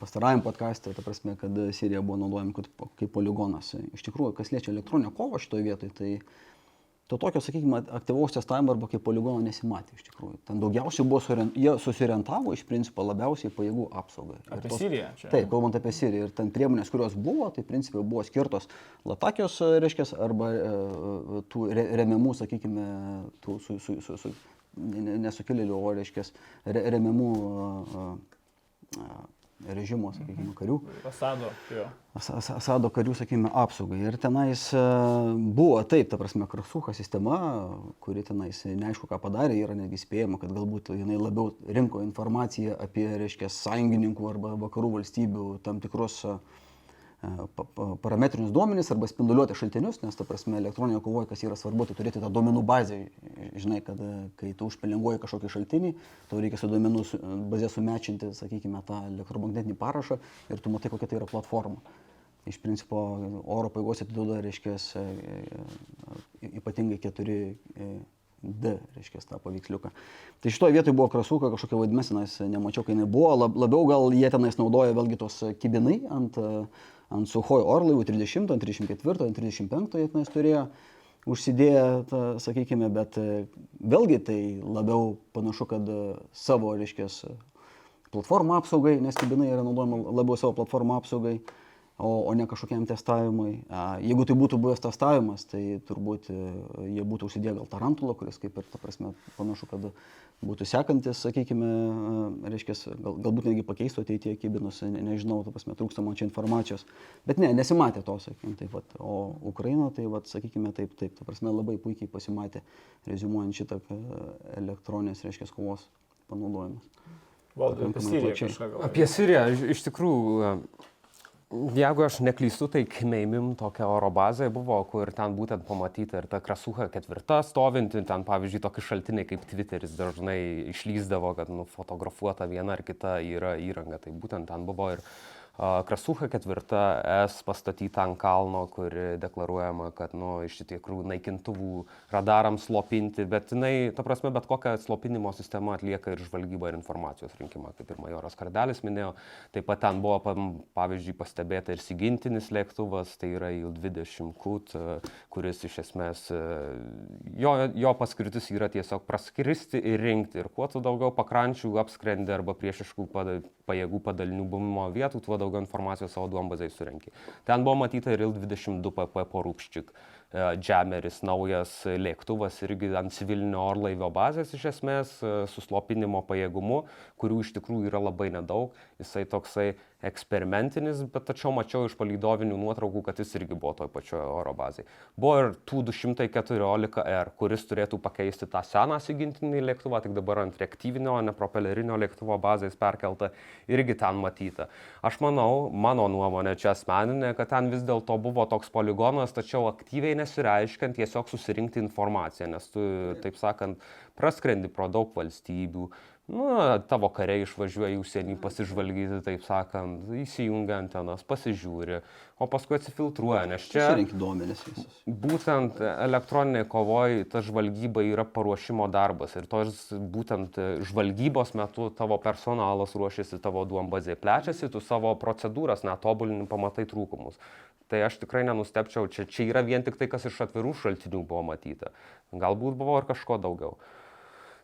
pastarajam podcast'e, ta prasme, kad Sirija buvo naudojama kaip, kaip poligonas. Iš tikrųjų, kas liečia elektroninę kovą šitoje vietoje, tai to tokio, sakykime, aktyvaus testavimo arba kaip poligono nesimatė iš tikrųjų. Ten daugiausiai buvo, surent, jie susirientavo iš principo labiausiai pajėgų apsaugai. Apie tos, Siriją čia. Taip, kalbant apie Siriją. Ir ten priemonės, kurios buvo, tai principai buvo skirtos Latakijos, reiškia, arba e, tų re, remiamų, sakykime, tų su, su, su, su nesukilėlių, o reiškia, re, remiamų a, a, režimo, sakykime, karių. Asado, jo. Asado karių, sakykime, apsaugai. Ir tenais e, buvo taip, ta prasme, krasuha sistema, kuri tenais neaišku, ką padarė, yra netgi spėjama, kad galbūt jinai labiau rinko informaciją apie, reiškia, sąjungininkų arba vakarų valstybių tam tikrus uh, parametrinius duomenis arba spinduliuoti šaltinius, nes, ta prasme, elektroninėje kovoje, kas yra svarbu, tai turėti tą duomenų bazę. Žinai, kad kai tu užpelinguoji kažkokį šaltinį, tau reikia su duomenų bazė sumečinti, sakykime, tą elektromagnetinį parašą ir tu matai, kokia tai yra platforma. Iš principo, oro paėgos atiduoda, reiškia, ypatingai keturi D, reiškia, tą paveiksliuką. Tai šitoje vietoje buvo krasuka, kažkokia vadmesenas, nemačiau, kai jinai buvo, lab, labiau gal jie tenais naudoja vėlgi tos kibinai ant, ant Suhoj orlaivių 30, 34, 35 tenais turėjo užsidėję, ta, sakykime, bet vėlgi tai labiau panašu, kad savo, reiškia, platformą apsaugai, nes kibinai yra naudojama labiau savo platformą apsaugai o, o ne kažkokiam testavimui. Jeigu tai būtų buvęs testavimas, tai turbūt e, jie būtų užsidėję gal tarantulą, kuris kaip ir, ta prasme, panašu, kad būtų sekantis, sakykime, e, reiškia, gal, galbūt netgi pakeistų ateityje kibinus, ne, nežinau, ta prasme, trūksta man čia informacijos. Bet ne, nesimatė to, sakykime, taip pat. O Ukraina, tai, vat, sakykime, taip, taip, ta prasme, labai puikiai pasimatė, rezumuojant šitą e, elektroninės, reiškia, kovos panaudojimas. Valdai, apie Siriją. Apie Siriją, iš, iš tikrųjų, Jeigu aš neklystu, tai Kmeimim tokia oro bazė buvo, kur ten būtent pamatyti ir ta krasuha ketvirta stovinti, ten pavyzdžiui tokie šaltiniai kaip Twitteris dažnai išlyzdavo, kad nufotografuota viena ar kita yra įranga, tai būtent ten buvo ir Krasucha ketvirta S pastatyta ant kalno, kuri deklaruojama, kad nu, iš tikrųjų naikintuvų radarams slopinti, bet jinai, ta prasme, bet kokią slopinimo sistemą atlieka ir žvalgybą ir informacijos rinkimą, kaip ir majoras Kardelis minėjo. Taip pat ten buvo, pavyzdžiui, pastebėta ir sigintinis lėktuvas, tai yra Il-20 KUT, e, kuris iš esmės, e, jo, jo paskirtis yra tiesiog praskristi ir rinkti. Ir kuo tu daugiau pakrančių apskrendi arba priešiškų pajėgų padalinių buvimo vietų, tuo daugiau informacijos savo duombazai surenki. Ten buvo matyta ir Il-22 PP porūkščik. Džemeris, naujas lėktuvas irgi ant civilinio orlaivio bazės iš esmės e, su slopinimo pajėgumu, kurių iš tikrųjų yra labai nedaug. Jisai toksai eksperimentinis, bet tačiau mačiau iš palydovinių nuotraukų, kad jis irgi buvo toj pačioj oro bazai. Buvo ir Tu-214R, kuris turėtų pakeisti tą seną sigintinį lėktuvą, tik dabar ant reaktyvinio, ne propelerinio lėktuvo bazės perkelta, irgi ten matyta. Aš manau, mano nuomonė čia asmeninė, kad ten vis dėlto buvo toks poligonas, tačiau aktyviai nesireiškiant tiesiog susirinkti informaciją, nes tu, taip sakant, praskrendi pro daug valstybių, Nu, tavo kariai išvažiuoja į užsienį pasižvalgyti, taip sakant, įsijungia antenas, pasižiūri, o paskui atsifiltruoja, nes čia Susirinkti duomenis visus. būtent elektroninėje kovoje ta žvalgyba yra paruošimo darbas ir tos būtent žvalgybos metu tavo personalas ruošiasi, tavo duombazė plečiasi, tu savo procedūras netobulini, pamatai trūkumus. Tai aš tikrai nenustepčiau, čia, čia yra vien tik tai, kas iš atvirų šaltinių buvo matyta. Galbūt buvo ir kažko daugiau.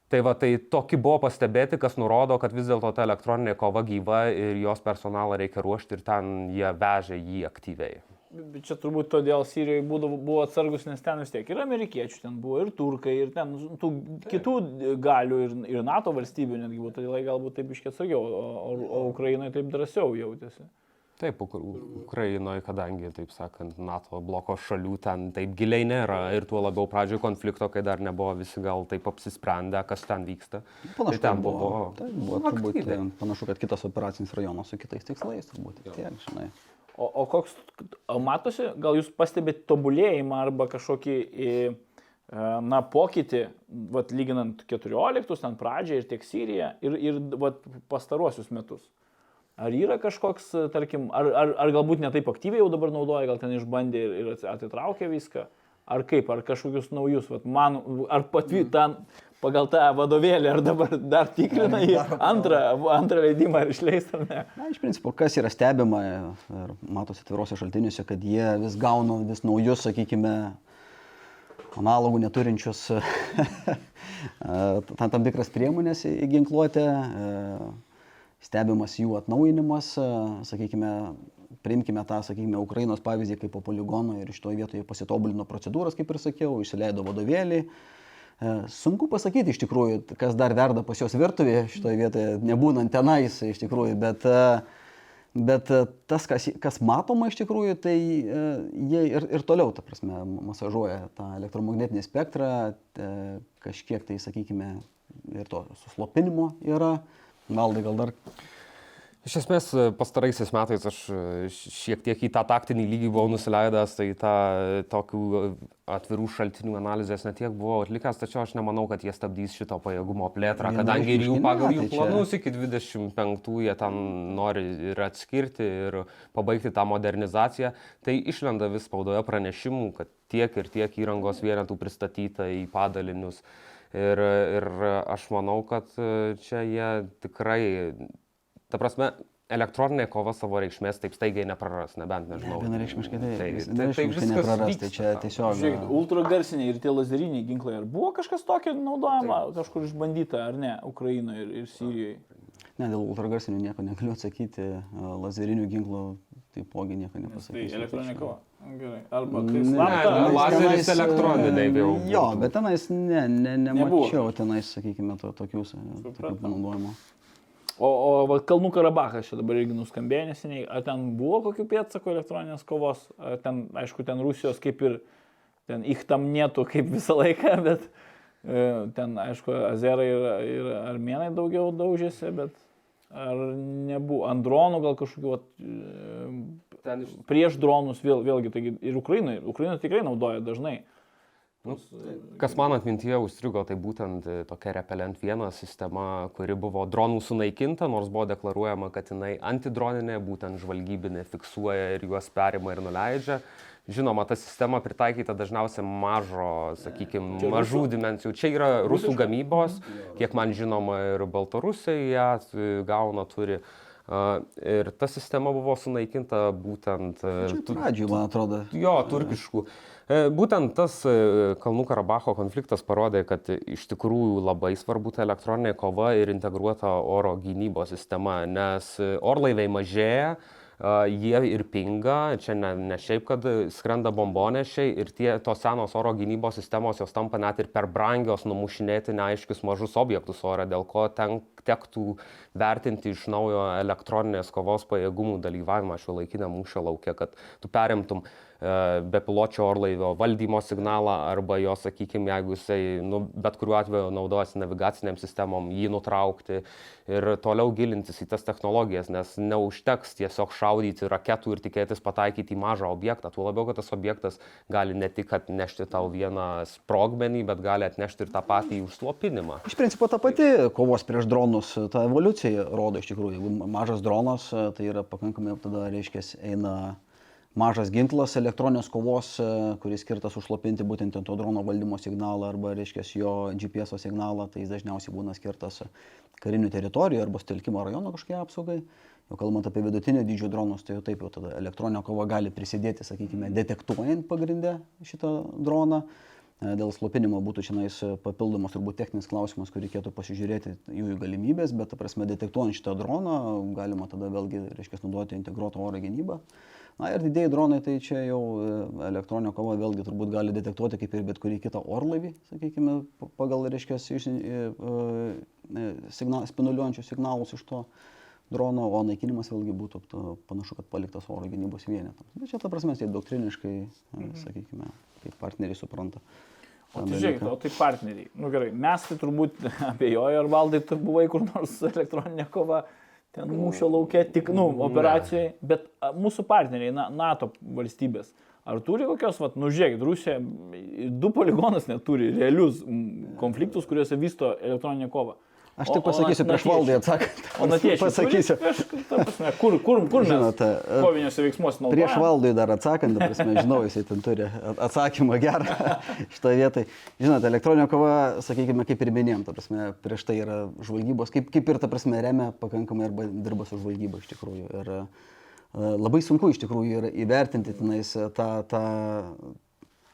Tai va, tai tokie buvo pastebėti, kas nurodo, kad vis dėlto ta elektroninė kova gyva ir jos personalą reikia ruošti ir ten jie vežė jį aktyviai. Bet čia turbūt todėl Sirijoje būdavo, buvo atsargus, nes ten vis tiek ir amerikiečių, ten buvo ir turkai, ir ten tų kitų galių, ir, ir NATO valstybių netgi buvo, todėl jie galbūt taip iškiai atsargiau, o, o, o Ukrainoje taip drąsiau jautėsi. Taip, Uk Ukrainoje, kadangi, taip sakant, NATO bloko šalių ten taip giliai nėra ir tuo labiau pradžioje konflikto, kai dar nebuvo visi gal taip apsisprendę, kas ten vyksta. Panašu, tai ten kad buvo. Tai buvo turbūt, e, panašu, kad kitas operacinis rajonas su kitais tikslais, turbūt. Tiek, žinai. O, o koks, o matosi, gal jūs pastebėt tobulėjimą arba kažkokį, į, e, na, pokytį, vat, lyginant 14, ten pradžią ir tiek Siriją, ir, ir vat, pastaruosius metus? Ar yra kažkoks, e, tarkim, ar, ar, ar galbūt netaip aktyviai jau dabar naudoja, gal ten išbandė ir, ir atitraukė viską? Ar kaip, ar kažkokius naujus, vat, man, ar patvi, ten, pagal tą vadovėlį, ar dabar dar tikrina jį antrą, antrą leidimą, ar išleis ar ne? Na, iš principo, kas yra stebima ir matosi atvirose šaltiniuose, kad jie vis gauna vis naujus, sakykime, analogų neturinčius tam, tam tikras priemonės į ginkluotę, e, stebimas jų atnaujinimas, e, sakykime, priimkime tą, sakykime, Ukrainos pavyzdį kaip po poligono ir iš to vietoje pasitobulino procedūras, kaip ir sakiau, išsileido vadovėlį. E, Sunku pasakyti iš tikrųjų, kas dar verda pas jos virtuvėje šitoje vietoje, nebūnant tenais iš tikrųjų, bet, e, bet tas, kas, kas matoma iš tikrųjų, tai jie ir, ir toliau, ta prasme, masažuoja tą elektromagnetinį spektrą, kažkiek tai, sakykime, ir to suslopinimo yra. Valdai gal dar Iš esmės, pastaraisiais metais aš e, šiek tiek į tą taktinį lygį buvau nusileidęs, tai tą e, tokių atvirų šaltinių analizės netiek buvau atlikęs, tačiau aš nemanau, kad jie stabdys šito pajėgumo plėtrą, kadangi ir jų pagal jų tai planus iki 25 jie ten nori ir atskirti, ir pabaigti tą modernizaciją, tai išlenda vis spaudoje pranešimų, kad tiek ir tiek įrangos vienetų pristatyta į padalinius. Ir, ir aš manau, kad e, čia jie tikrai Ta prasme, elektroninė kova savo reikšmės taip staigiai nepraras, nebent nežinau. vienareikšmiškai tai, Tai- tai- tai vienareikšmiškai viskas nepraras, tai vyksta čia tam. tiesiog. Žiūrėkit, ultragarsiniai ir tie lazeriniai ginklai, ar buvo kažkas tokio naudojama, kažkur išbandyta, ar ne, Ukrainoje ir, ir Sirijoje? Ne, dėl ultragarsinių nieko negaliu atsakyti, a, lazerinių ginklų taipogi nieko Tai nepasakysiu. elektroninė kova. Gerai. Arba tai Ne, slapta. ne, lazeris tenais, elektroniniai e, jau Jo, bet tenais ne, ne, nemačiau tenais, sakykime, to, tokių, tokių Supratau. panaudojimo. O, o va, Kalnų Karabachas čia dabar irgi nuskambėjo neseniai. Ar ten buvo kokių pėdsakų elektroninės kovos? Ar ten, aišku, ten Rusijos kaip ir, ten ich tam nėtų kaip visą laiką, bet e, ten, aišku, azerai ir, ir armenai daugiau daužėsi, bet ar nebuvo ant dronų gal kažkokių vat, e, Ten iš- prieš dronus vėl, vėlgi, taigi ir Ukrainai, Ukraina tikrai naudoja dažnai. tos, Kas man atmintyje užstrigo, tai būtent e, tokia Repellent 1 sistema, kuri buvo dronų sunaikinta, nors buvo deklaruojama, kad jinai antidroninė, būtent žvalgybinė, fiksuoja ir juos perima ir nuleidžia. Žinoma, ta sistema pritaikyta dažniausiai mažo, sakykime, mažų rusų? dimensijų. Čia yra rusų gamybos, kiek man žinoma, ir Baltarusija ją e, gauna, turi. A, Ir ta sistema buvo sunaikinta būtent e, pradžioj, man atrodo. Jo, turkiškų. E, Būtent tas e, Kalnų Karabacho konfliktas parodė, kad iš tikrųjų labai svarbu ta elektroninė kova ir integruota oro gynybos sistema, nes orlaiviai mažėja, jie ir pinga, čia ne, ne šiaip, kad skrenda bombonešiai ir tie tos senos oro gynybos sistemos jos tampa net ir per brangios numušinėti neaiškius mažus objektus ore, dėl ko ten tektų vertinti iš naujo elektroninės kovos pajėgumų dalyvavimą šio laikinio mūšio laukia, kad tu perimtum e, bepiločio orlaivio valdymo signalą arba jo, sakykime, jeigu jisai nu, bet kuriuo atveju naudojasi navigaciniam sistemom, jį nutraukti ir toliau gilintis į tas technologijas, nes neužteks tiesiog šaudyti raketų ir tikėtis pataikyti į mažą objektą. Tuo labiau, kad tas objektas gali ne tik atnešti tau vieną sprogmenį, bet gali atnešti ir tą patį užslopinimą. Iš principo ta pati kovos prieš dronus, ta evoliucija rodo iš tikrųjų, jeigu mažas dronas, tai yra pakankamai tada, reiškia, eina mažas ginklas elektroninės kovos, kuris skirtas užslopinti būtent ten to drono valdymo signalą arba, reiškia, jo GPS signalą, tai jis dažniausiai būna skirtas karinių teritorijų arba stelkimo rajono kažkokiai apsaugai. Jau kalbant apie vidutinio dydžio dronus, tai jau taip jau tada elektroninė kova gali prisidėti, sakykime, detektuojant pagrindę šitą droną. E, Dėl slopinimo būtų šiandien papildomas turbūt techninis klausimas, kur reikėtų pasižiūrėti jų galimybės, bet, ta prasme, detektuojant šitą droną, galima tada vėlgi, reiškia, naudoti integruotą oro gynybą. Na ir didėjai dronai, tai čia jau e, elektroninio kova vėlgi turbūt gali detektuoti kaip ir bet kurį kitą orlaivį, sakykime, pa- pagal, reiškia, iš- e, e, signal, spinuliuojančius signalus iš to drono, o naikinimas vėlgi būtų panašu, kad paliktas oro gynybos vienetams. Bet čia, ta prasme, tai doktriniškai, mhm. sakykime, kaip partneriai supranta. O tai žiūrėk, dalyką. o tai partneriai. Nu gerai, mes tai turbūt abejoju, ar valdai tu buvai kur nors elektroninė kova, ten mūšio laukia, tik, nu, operacijai, bet mūsų partneriai, na, NATO valstybės. Ar turi kokios, vat, nu žiūrėkit, Rusija du poligonus neturi realius konfliktus, kuriuose vysto elektroninė kova. Aš tik pasakysiu prieš valdai atsakant. O natiečiai. Pasakysiu. Prasme, kur, kur, kur mes Žinote, e, koviniuose veiksmuose naudojame? Prieš valdui dar atsakant, prasme, žinau, jisai ten turi atsakymą gerą šitoje vietoje. Žinote, elektroninė kova, sakykime, kaip ir minėjom, ta prasme, prieš tai yra žvalgybos, kaip, kaip ir ta prasme remia pakankamai arba dirba su žvalgyba iš tikrųjų. Ir e, labai sunku iš tikrųjų yra įvertinti tenais tą, tą,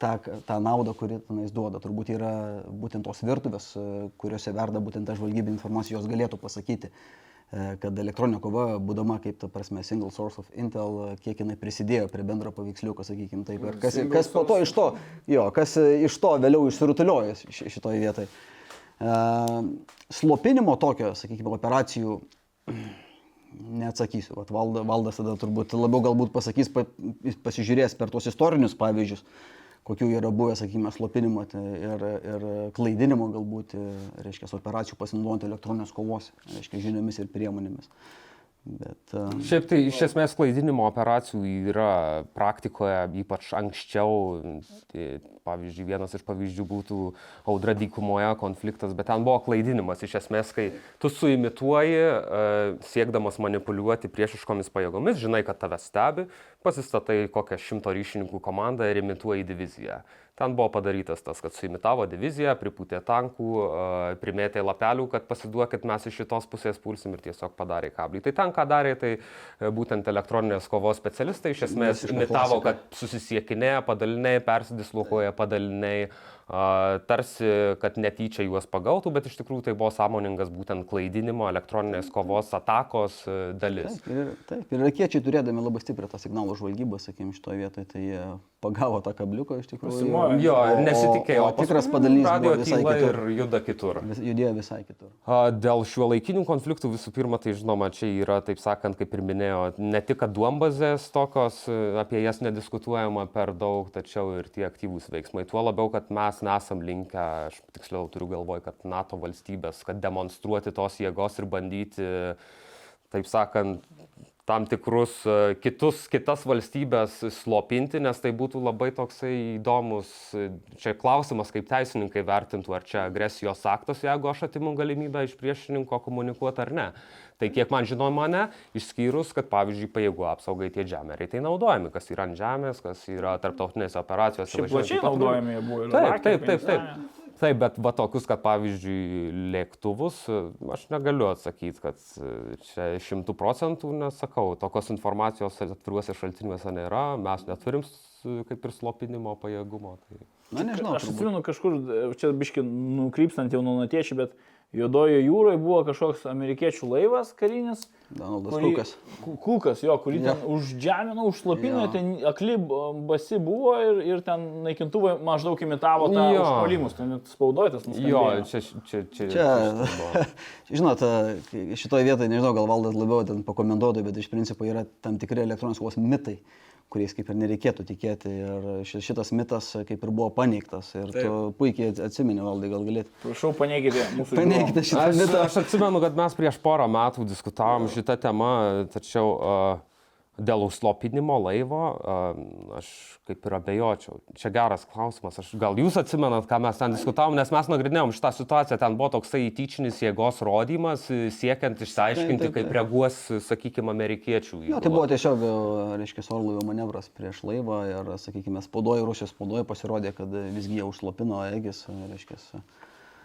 tą, tą naudą, kuri tenais duoda. Turbūt yra būtent tos virtuvės, e, kuriuose verda būtent ta žvalgybinė informacija, jos galėtų pasakyti e, kad elektroninė kova, būdama kaip ta prasme single source of intel, e, kiek jinai prisidėjo prie bendro paveiksliuko, sakykime taip. Ir kas, kas po to iš to, jo, kas iš to vėliau išsirutuliojo ši- šitoje vietoje. Slopinimo tokio, sakykime, operacijų neatsakysiu. Vat valda, valdas tada turbūt labiau galbūt pasakys, pa, pasižiūrės per tuos istorinius pavyzdžius, kokių yra buvę, sakykime, slopinimo ir, ir klaidinimo galbūt, reiškia, operacijų pasinaudojant elektroninės kovos, reiškia, žiniomis ir priemonėmis. Bet, uh, Šiaip tai iš esmės klaidinimo operacijų yra praktikoje, ypač anksčiau. Pavyzdžiui, vienas iš pavyzdžių būtų audra dykumoje konfliktas, bet ten buvo klaidinimas. Iš esmės, kai tu suimituoji, e, siekdamas manipuliuoti priešiškomis pajėgomis, žinai, kad tave stebi, pasistatai kokią šimto ryšininkų komandą ir imituoji diviziją. Ten buvo padarytas tas, kad suimitavo diviziją, pripūtė tankų, primėtė lapelių, kad pasiduokit mes iš šitos pusės pulsim ir tiesiog padarė kablį. Tai ten, ką darė, tai e, būtent elektroninės kovos specialistai iš esmės imitavo, kad susisiekinėja padaliniai, persidislokuoja padaliniai, a, tarsi, kad netyčia juos pagautų, bet iš tikrųjų tai buvo sąmoningas būtent klaidinimo, elektroninės kovos atakos e, dalis. Taip, ir, taip, ir irakiečiai turėdami labai stiprią tą signalų žvalgybą, sakykime, šitoje vietoje, tai jie pagavo tą kabliuką iš tikrųjų. Pasimojo. Jo, ir nesitikėjo. O, o tikras padalinys buvo visai kitur. ir juda kitur. Vis, judėjo visai kitur. A, Dėl šiuo laikinių konfliktų visų pirma, tai žinoma, čia yra, taip sakant, kaip ir minėjo, ne tik duombazės tokios, e, apie jas nediskutuojama per daug, tačiau ir tie aktyvūs veiksmai. Tuo labiau, kad mes nesam linkę, aš tiksliau turiu galvoj, kad NATO valstybės, kad demonstruoti tos jėgos ir bandyti, taip sakant, tam tikrus e, kitus, kitas valstybės slopinti, nes tai būtų labai toksai įdomus, e, čia klausimas, kaip teisininkai vertintų, ar čia agresijos aktas, jeigu aš atimu galimybę iš priešininko komunikuoti ar ne. Tai kiek man žinoma, ne, išskyrus, kad pavyzdžiui, pajėgų apsaugai tie džemeriai tai naudojami, kas yra ant žemės, kas yra tarptautinėse operacijose. Plačiai naudojami jie buvo. ir Taip, taip, taip, taip. Taip, bet va tokius, kad pavyzdžiui lėktuvus, aš negaliu atsakyti, kad e, čia šimtų procentų nesakau. Tokios informacijos atviruose šaltiniuose nėra, mes neturim kaip ir slopinimo pajėgumo. Tai... Na, nežinau. Aš atsimenu kažkur, čia biški nukrypstant jau nuo natiečių, bet Juodojo jūroje buvo kažkoks amerikiečių laivas karinis. Donaldas kurį- Kukas. Ku- Kukas, jo, kurį Jo. ten užžemino, užslopino, Jo. ten akli basi buvo ir, ir ten naikintuvai maždaug imitavo tą Jo. užpuolimus, ten net spaudoitas Jo, nuskambėjo. čia, čia, čia. Čia, buvo. žinot, šitoje vietoje, nežinau, gal valdas labiau ten pakomentuotų, bet iš principo yra tam tikri elektroninės kovos mitai, kuriais kaip ir nereikėtų tikėti. Ir ši- šitas mitas kaip ir buvo paneigtas. Ir tu puikiai atsimeni, valdai, gal galėt. Prašau, paneigite mūsų Paneigite šitą Aš, mitą. aš atsimenu, kad mes prieš porą metų diskutavom šitą temą, tačiau uh, dėl užslopinimo laivo aš kaip ir abejočiau. Čia geras klausimas. Aš, gal jūs atsimenat, ką mes ten diskutavom, nes mes nagrinėjom šitą situaciją. Ten buvo toksai tyčinis jėgos rodymas, e, siekiant išsiaiškinti, Taip, taip, taip. kaip reaguos, sakykime, amerikiečių. Jo, tai buvo tiesiog, reiškia, orlaivio manevras prieš laivą ir, sakykime, spaudoje, Rusijos spaudoje pasirodė, kad visgi jie užslopino Egis, reiškia,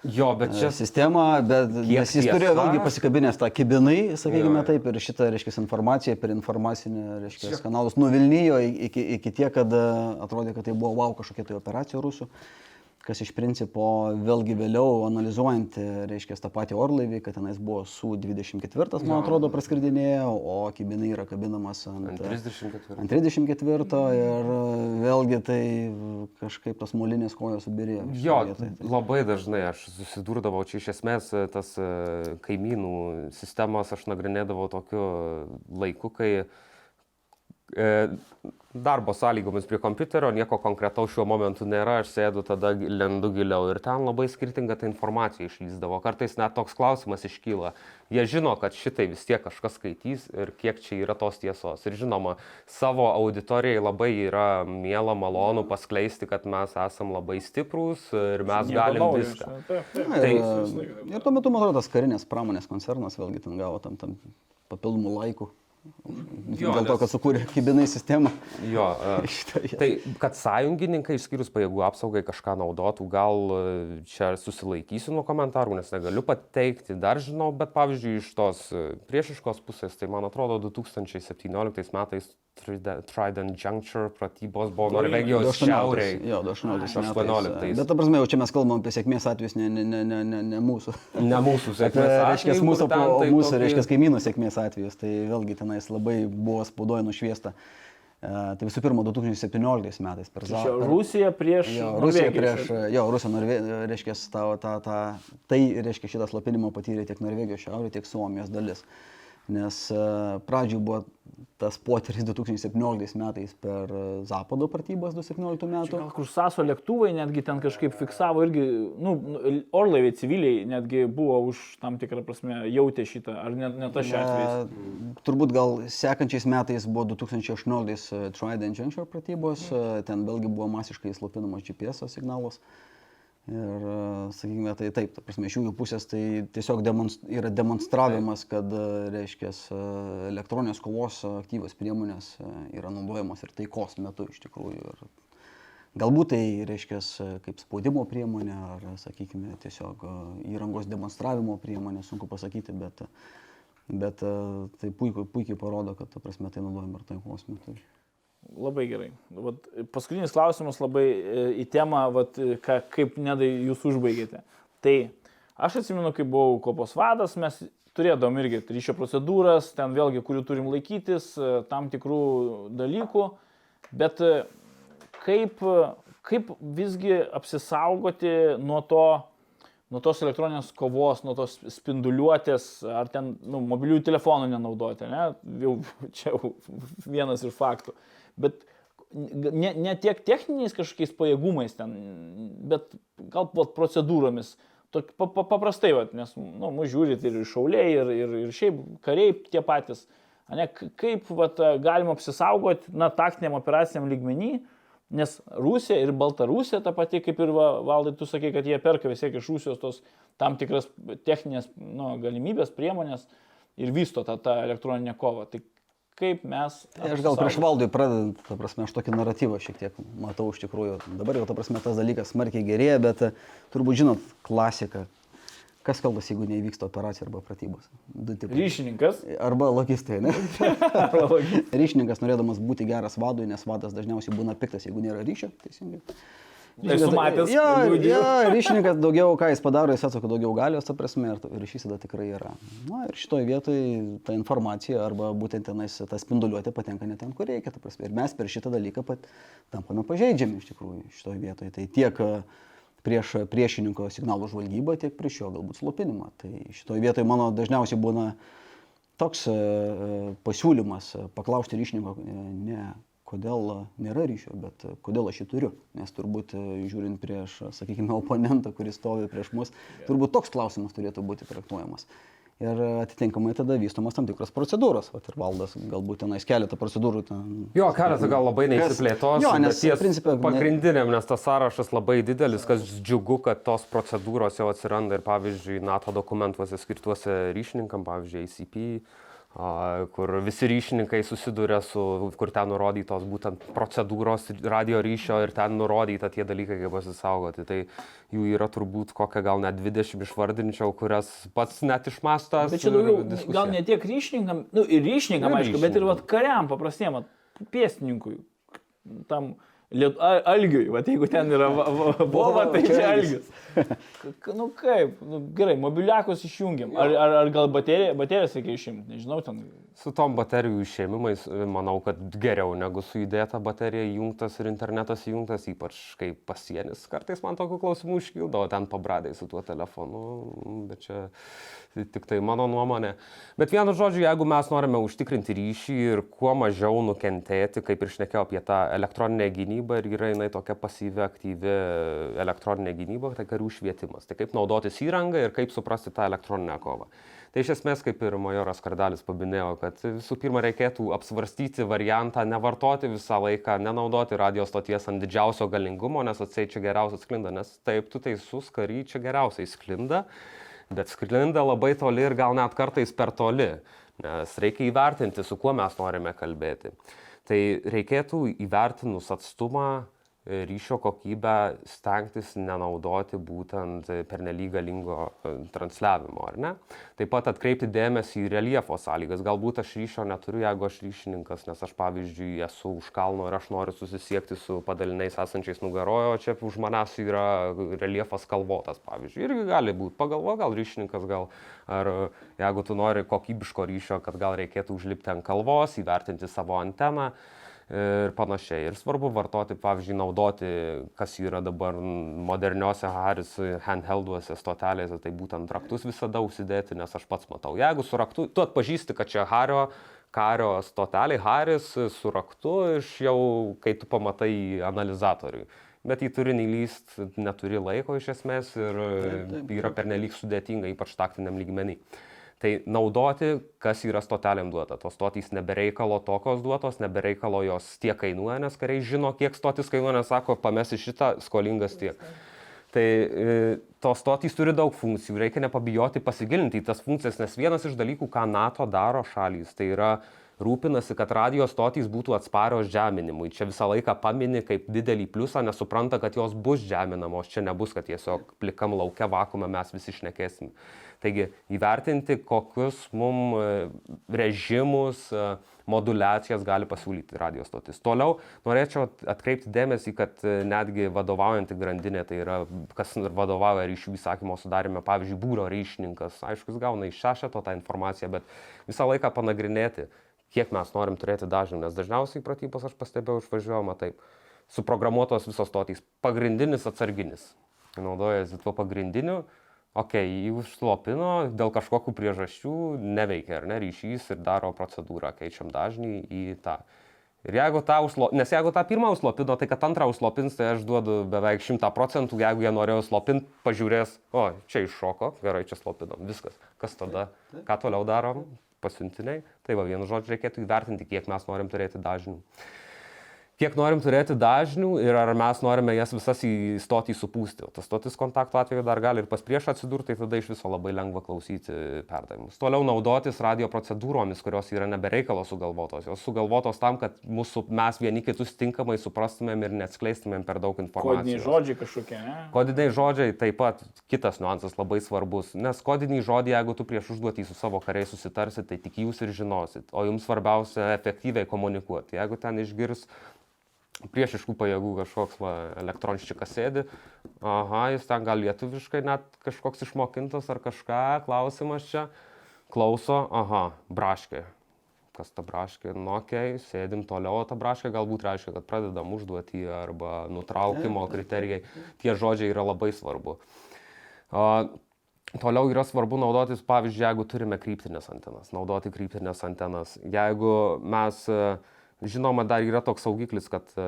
Jo, bet čia... sistemą, bet nes jis turėjo vėlgi pasikabinęs tą kibinai, sakykime Jo. taip, ir šitą, reiškia, informaciją per informacinį, reiškia, kanalus nuvilnijo iki, iki tiek, kad e, atrodė, kad tai buvo wow kažkokia tai operacija rusų, kas iš principo vėlgi vėliau analizuojant, e, reiškia, tą patį orlaivį, kad tenais buvo Su-24, man atrodo, praskridinėjo, o kibinai yra kabinamas ant, Ant 34. ant 34 ir e, vėlgi tai kažkaip tas molinės kojos subirėjo. Jo, vietoj. Tai- labai dažnai aš susidurdavau čia iš esmės e, tas kaimynų sistemas aš nagrinėdavau tokiu laiku, kai e, darbo sąlygomis prie kompiuterio, nieko konkretaus šiuo momentu nėra, aš sėdu tada lendu giliau ir ten labai skirtinga ta informacija išlyzdavo. Kartais net toks klausimas iškyla. Jie žino, kad šitai vis tiek kažkas skaitys ir kiek čia yra tos tiesos. Ir žinoma, savo auditorijai labai yra miela, malonu paskleisti, kad mes esam labai stiprūs ir mes Nieko galim naujo, viską. taip, taip. Na, Tai- ir, ir tuo metu, man atrodo, tas karinės pramonės koncernas vėlgi ten gavo tam, tam papildomų laikų. Jo, Dėl to, kad sukūrė kibinai sistemą. Jo, e. Tai, kad sąjungininkai išskyrus pajėgų apsaugai kažką naudotų, gal e, čia susilaikysiu nuo komentarų, nes negaliu pateikti, dar žinau, bet pavyzdžiui, iš tos e, priešiškos pusės, tai man atrodo 2017 metais Trident Juncture pratybos buvo Norvegijos 18, šiauriai. Jo, 18. 18. metais. Bet, ta prasme, jau čia mes kalbam apie sėkmės atvejus, ne, ne, ne, ne, ne, ne mūsų. Ne mūsų sėkmės. reiškia, atvejų, mūsų, tai mūsų tokie- reiškia, kaimynų sėkmės atvejus. Tai vėlgi tenais labai buvo spaudoje nušviesta. E, tai visų pirma, 2017 metais per Čia Za- per- Rusija prieš. Jo, Rusija prieš, jo, Rusija, Norvegija, reiškia, ta, ta, ta, tai, reiškia, šitą slapinimą patyrė tiek Norvegijos šiaurė, tiek Suomijos dalis. Nes e, pradžioj buvo tas potyris 2017 metais per e, Zapado pratybas 2017 metų. Gal kur Saso lėktuvai netgi ten kažkaip fiksavo irgi, nu, orlaiviai civiliai netgi buvo už tam tikrą prasme jautė šitą, ar ne, ne tas šią atvejį. E, Turbūt gal sekančiais metais buvo 2018 Trident Juncture pratybos, e, ten vėlgi buvo masiškai slopinamas GPS signalas. Ir, e, sakykime, tai taip, ta prasme, iš jų pusės tai tiesiog demonst, yra demonstravimas, kad, e, reiškia, elektroninės kovos aktyvios priemonės e, yra naudojamos ir taikos metu iš tikrųjų. Ir galbūt tai, reiškia, kaip spaudimo priemonė ar, sakykime, tiesiog e, įrangos demonstravimo priemonė, sunku pasakyti, bet, bet e, tai puikiai, puikiai parodo, kad, ta prasme, tai naudojama ir taikos metu. Labai gerai. Vat, paskutinis klausimas labai e, į temą, vat, e, ką, kaip nedai jūs užbaigėte. Tai aš atsimenu, kai buvau kopos vadas, mes turėdom irgi ryšio procedūras, ten vėlgi, kurių turim laikytis, e, tam tikrų dalykų, bet kaip, kaip visgi apsisaugoti nuo to, nuo tos elektroninės kovos, nuo tos spinduliuotės, ar ten nu, mobiliųjų telefonų nenaudoti, ne? Jau čia jau vienas iš faktų. Bet ne, ne tiek techniniais kažkokiais pajėgumais ten, bet gal procedūromis. Tok, pa, pa, paprastai, vat, nes nu, mūsų žiūrit ir šauliai, ir, ir, ir šiaip kariai tie patys. ane, k- kaip vat, e, galima apsisaugoti, na, taktiniam operaciniam lygmenį, nes Rusija ir Baltarusija ta pati, kaip ir va, valdai, tu sakai, kad jie perka vis tiek iš Rusijos tos tam tikras techninės nu, galimybės, priemonės ir vysto tą, tą elektroninę kovą. Tai kaip mes... Aš gal prieš valdui pradedant, ta prasme, aš tokį naratyvą šiek tiek matau iš tikrųjų. Dabar jau, ta prasme, tas dalykas smarkiai gerėja, bet e, turbūt žinot klasiką. Kas kaltas, jeigu neįvyksta operacija arba pratybos? Du tipai. Ryšininkas. Arba logistai, ne? Ryšininkas norėdamas būti geras vadui, nes vadas dažniausiai būna piktas, jeigu nėra ryšio, teisingai. Esu matęs, Jo, jo, ryšininkas daugiau, ką jis padaro, jis atsako daugiau galios, ta prasme, ir ryšys tada tikrai yra. Na ir šitoje vietoje ta informacija arba būtent tenais ta spinduliuotė patenka ne ten, kur reikia, ta prasme. Ir mes per šitą dalyką pat tampame pažeidžiami iš tikrųjų šitoje vietoje. Tai tiek e, prieš priešininko signalų žvalgybą, tiek prieš jo galbūt slopinimą. Tai šitoje vietoje mano dažniausiai būna toks e, e, pasiūlymas paklausti ryšininko ne kodėl nėra ryšio, bet kodėl aš jį turiu. Nes turbūt e, žiūrint prieš, sakykime, oponentą, kuris stovi prieš mus, turbūt toks klausimas turėtų būti traktuojamas. Ir atitinkamai tada vystomas tam tikros procedūros. Vat ir valdas galbūt tenais keletą procedūrų. Ten, Jo, keletą gal labai neįsiplėtos. Jo, nes ties principe ne- pagrindiniam, nes tas sąrašas labai didelis, kas džiugu, kad tos procedūros jau atsiranda ir pavyzdžiui NATO dokumentuose skirtuose ryšininkam, pavyzdžiui, ACP, kur visi ryšininkai susiduria su, kur ten nurodytos būtent procedūros radio ryšio ir ten nurodyta tie dalykai, kaip pasisaugoti. Tai jų yra turbūt kokią gal net 20 išvardinčiau, kurias pats net išmastas. Bet čia daugiau, gal ne tiek ryšininkam, nu ir ryšininkam, Ir aišku, bet ir vat, kariam paprastiem, pėstininkui, tam liet, algiui, vat, jeigu ten yra va- va- bova, tai čia algis. Nu kaip, nu, gerai, mobiliakus išjungiam. Ar, ar, ar gal bateriją, baterijas reikia išimti, nežinau, ten. Su tom baterijų išėmimais, e, manau, kad geriau negu su įdėta baterija įjungtas ir internetas įjungtas, ypač kai pasienis. Kartais man tokių klausimų iškildavo ten pabradai su tuo telefonu, bet čia tik tai mano nuomonė. Bet vienu žodžiu, jeigu mes norime užtikrinti ryšį ir kuo mažiau nukentėti, kaip ir šnekėjau apie tą elektroninę gynybą, ir yra jinai tokia pasyvi, aktyvi elektroninė gynyba, tai karių švietimas. Tai kaip naudotis įrangą ir kaip suprasti tą elektroninę kovą. Tai iš esmės, kaip ir majoras Kardalis paminėjo, kad visų pirma reikėtų apsvarstyti variantą nevartoti visą laiką, nenaudoti radio stoties ant didžiausio galingumo, nes atseit čia geriausiai sklinda, nes taip, tu teisus, kary čia geriausiai sklinda, bet sklinda labai toli ir gal net kartais per toli, nes reikia įvertinti, su kuo mes norime kalbėti. Tai reikėtų įvertinus atstumą ryšio kokybę stengtis nenaudoti būtent pernelyg galingo e, transliavimo, ar ne? Taip pat atkreipti dėmesį į reliefo sąlygas. Galbūt aš ryšio neturiu, jeigu aš ryšininkas, nes aš pavyzdžiui esu už kalno ir aš noriu susisiekti su padaliniais esančiais nugarojo, čia už manęs yra reliefas kalvotas, pavyzdžiui. Irgi gali būti. Pagalvo, gal ryšininkas, gal ar jeigu tu nori kokybiško ryšio, kad gal reikėtų užlipti ant kalvos, įvertinti savo anteną ir panašiai. Ir svarbu vartoti, pavyzdžiui, naudoti, kas yra dabar moderniuose Haris handhelduose stotelėse, tai būtent raktus visada užsidėti, nes aš pats matau. Jeigu su raktu, tu atpažįsti, kad čia Hario, kario stotelė, Haris su raktu iš jau, kai tu pamatai analizatoriui. Bet į turinį lyst neturi laiko iš esmės ir yra pernelyg sudėtinga, ypač taktiniam lygmenį. Tai naudoti, kas yra stotelėm duota. Tos stotys nebereikalo tokios duotos, nebereikalo jos tiek kainuoja, nes kariai žino, kiek stotis kainuoja, nes sako, pamesi šitą, skolingas tiek. Tai e, tos stotys turi daug funkcijų, reikia nepabijoti pasigilinti į tas funkcijas, nes vienas iš dalykų, ką NATO daro šalys, tai yra rūpinasi, kad radio stotys būtų atsparios žeminimui. Čia visą laiką pamini kaip didelį pliusą, nes supranta, kad jos bus žeminamos. Čia nebus, kad tiesiog plikam laukia vakume mes visi išnekėsim. Taigi įvertinti, kokius mum e, režimus, e, modulacijas gali pasiūlyti radio stotis. Toliau norėčiau atkreipti dėmesį, kad e, netgi vadovaujanti grandinė, tai yra kas vadovauja ryšių įsakymo sudarime, pavyzdžiui, būro ryšininkas, aišku, jis gauna iš šešeto tą informaciją, bet visą laiką panagrinėti, kiek mes norim turėti dažnių, nes dažniausiai pratybos aš pastebėjau išvažiuojama taip. Suprogramuotos visos stotys. Pagrindinis atsarginis. Naudojasi tuo pagrindiniu. Ok, jį užslopino, dėl kažkokių priežasčių neveikia, ar ne, ryšys ir daro procedūrą, keičiam dažnį į tą. Ir jeigu tą užslopino, nes jeigu tą pirmą užslopino, tai kad antrą užslopins, tai aš duodu beveik šimtą procentų, jeigu jie norėjo slopinti, pažiūrės, o, čia iššoko, gerai, čia slopinom, viskas. Kas tada, ką toliau darom? pasiuntiniai. Tai va, vienu žodžiu reikėtų įvertinti, kiek mes norim turėti dažnių kiek norim turėti dažnių ir ar mes norime jas visas į supūsti. O tas stotis kontakto atveju dar gali ir pas prieš atsidurti, tai tada iš viso labai lengva klausyti perdavimus. Toliau naudotis radio procedūromis, kurios yra nebereikalo sugalvotos. Jos sugalvotos tam, kad mūsų, mes vieni kitus tinkamai suprastumėm ir neatskleistumėm per daug informacijos. Kodiniai žodžiai kažkokie, ne? Kodiniai žodžiai taip pat kitas niuansas labai svarbus, nes kodiniai žodžiai, jeigu tu prieš užduotį su savo kariais susitarsit, tai tik jūs ir žinosit, o jums svarbiausia efektyviai komunikuoti. Jeigu ten išgirs priešiškų pajėgų kažkoks va, elektronščikas sėdi, aha, jis ten gal lietuviškai net kažkoks išmokintas ar kažką, klausimas čia, klauso, aha, braškė. Kas ta braškė, nu okei, okay, sėdim toliau, o ta braškė galbūt reiškia, kad pradedam užduotį arba nutraukimo kriterijai. Tie žodžiai yra labai svarbu. Uh, Toliau yra svarbu naudotis, pavyzdžiui, jeigu turime kryptinės antenas, naudoti kryptinės antenas. Jeigu mes uh, Žinoma, dar yra toks saugiklis, kad e,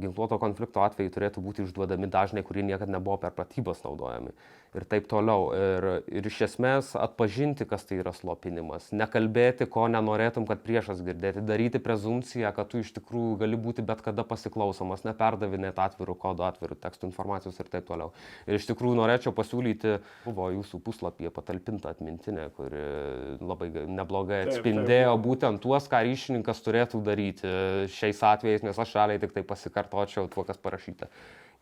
ginkluoto konflikto atveju turėtų būti išduodami dažnai, kurie niekada nebuvo per pratybas naudojami. Ir taip toliau. Ir, ir iš esmės atpažinti, kas tai yra slopinimas. Nekalbėti, ko nenorėtum, kad priešas girdėti. Daryti prezumciją, kad tu iš tikrųjų gali būti bet kada pasiklausomas, neperdavinėti atvirų kodų, atvirų tekstų informacijos ir taip toliau. Ir iš tikrųjų norėčiau pasiūlyti, buvo jūsų puslapyje patalpinta atmintinė, kuri labai neblogai atspindėjo taip, taip. būtent tuos, ką ryšininkas turėtų daryti šiais atvejais, nes aš realiai tik tai pasikartočiau tuo, kas parašyta.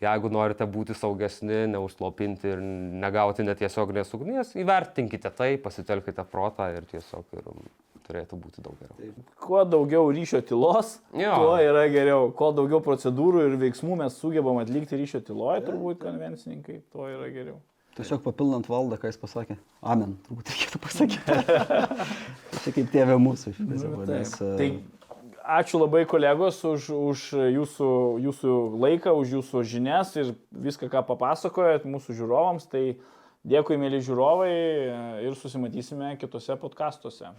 Jeigu norite būti saugesni, neužslopinti ir negauti netiesioginės ugnies, įvertinkite tai, pasitelkite protą ir tiesiog ir turėtų būti daug geriau. Taip. Kuo daugiau ryšio tylos, jo. tuo yra geriau. Kuo daugiau procedūrų ir veiksmų mes sugebam atlikti ryšio tyloje, turbūt konvencininkai, tuo yra geriau. Tiesiog papildant valdą, ką jis pasakė. Amen, turbūt reikėtų pasakyti. Čia kaip tėvė mūsų iš viso. Nu, nes, tai ačiū labai kolegos už, už jūsų, jūsų laiką, už jūsų žinias ir viską, ką papasakojot mūsų žiūrovams. Tai dėkui, mėly žiūrovai, ir susimatysime kitose podkastuose.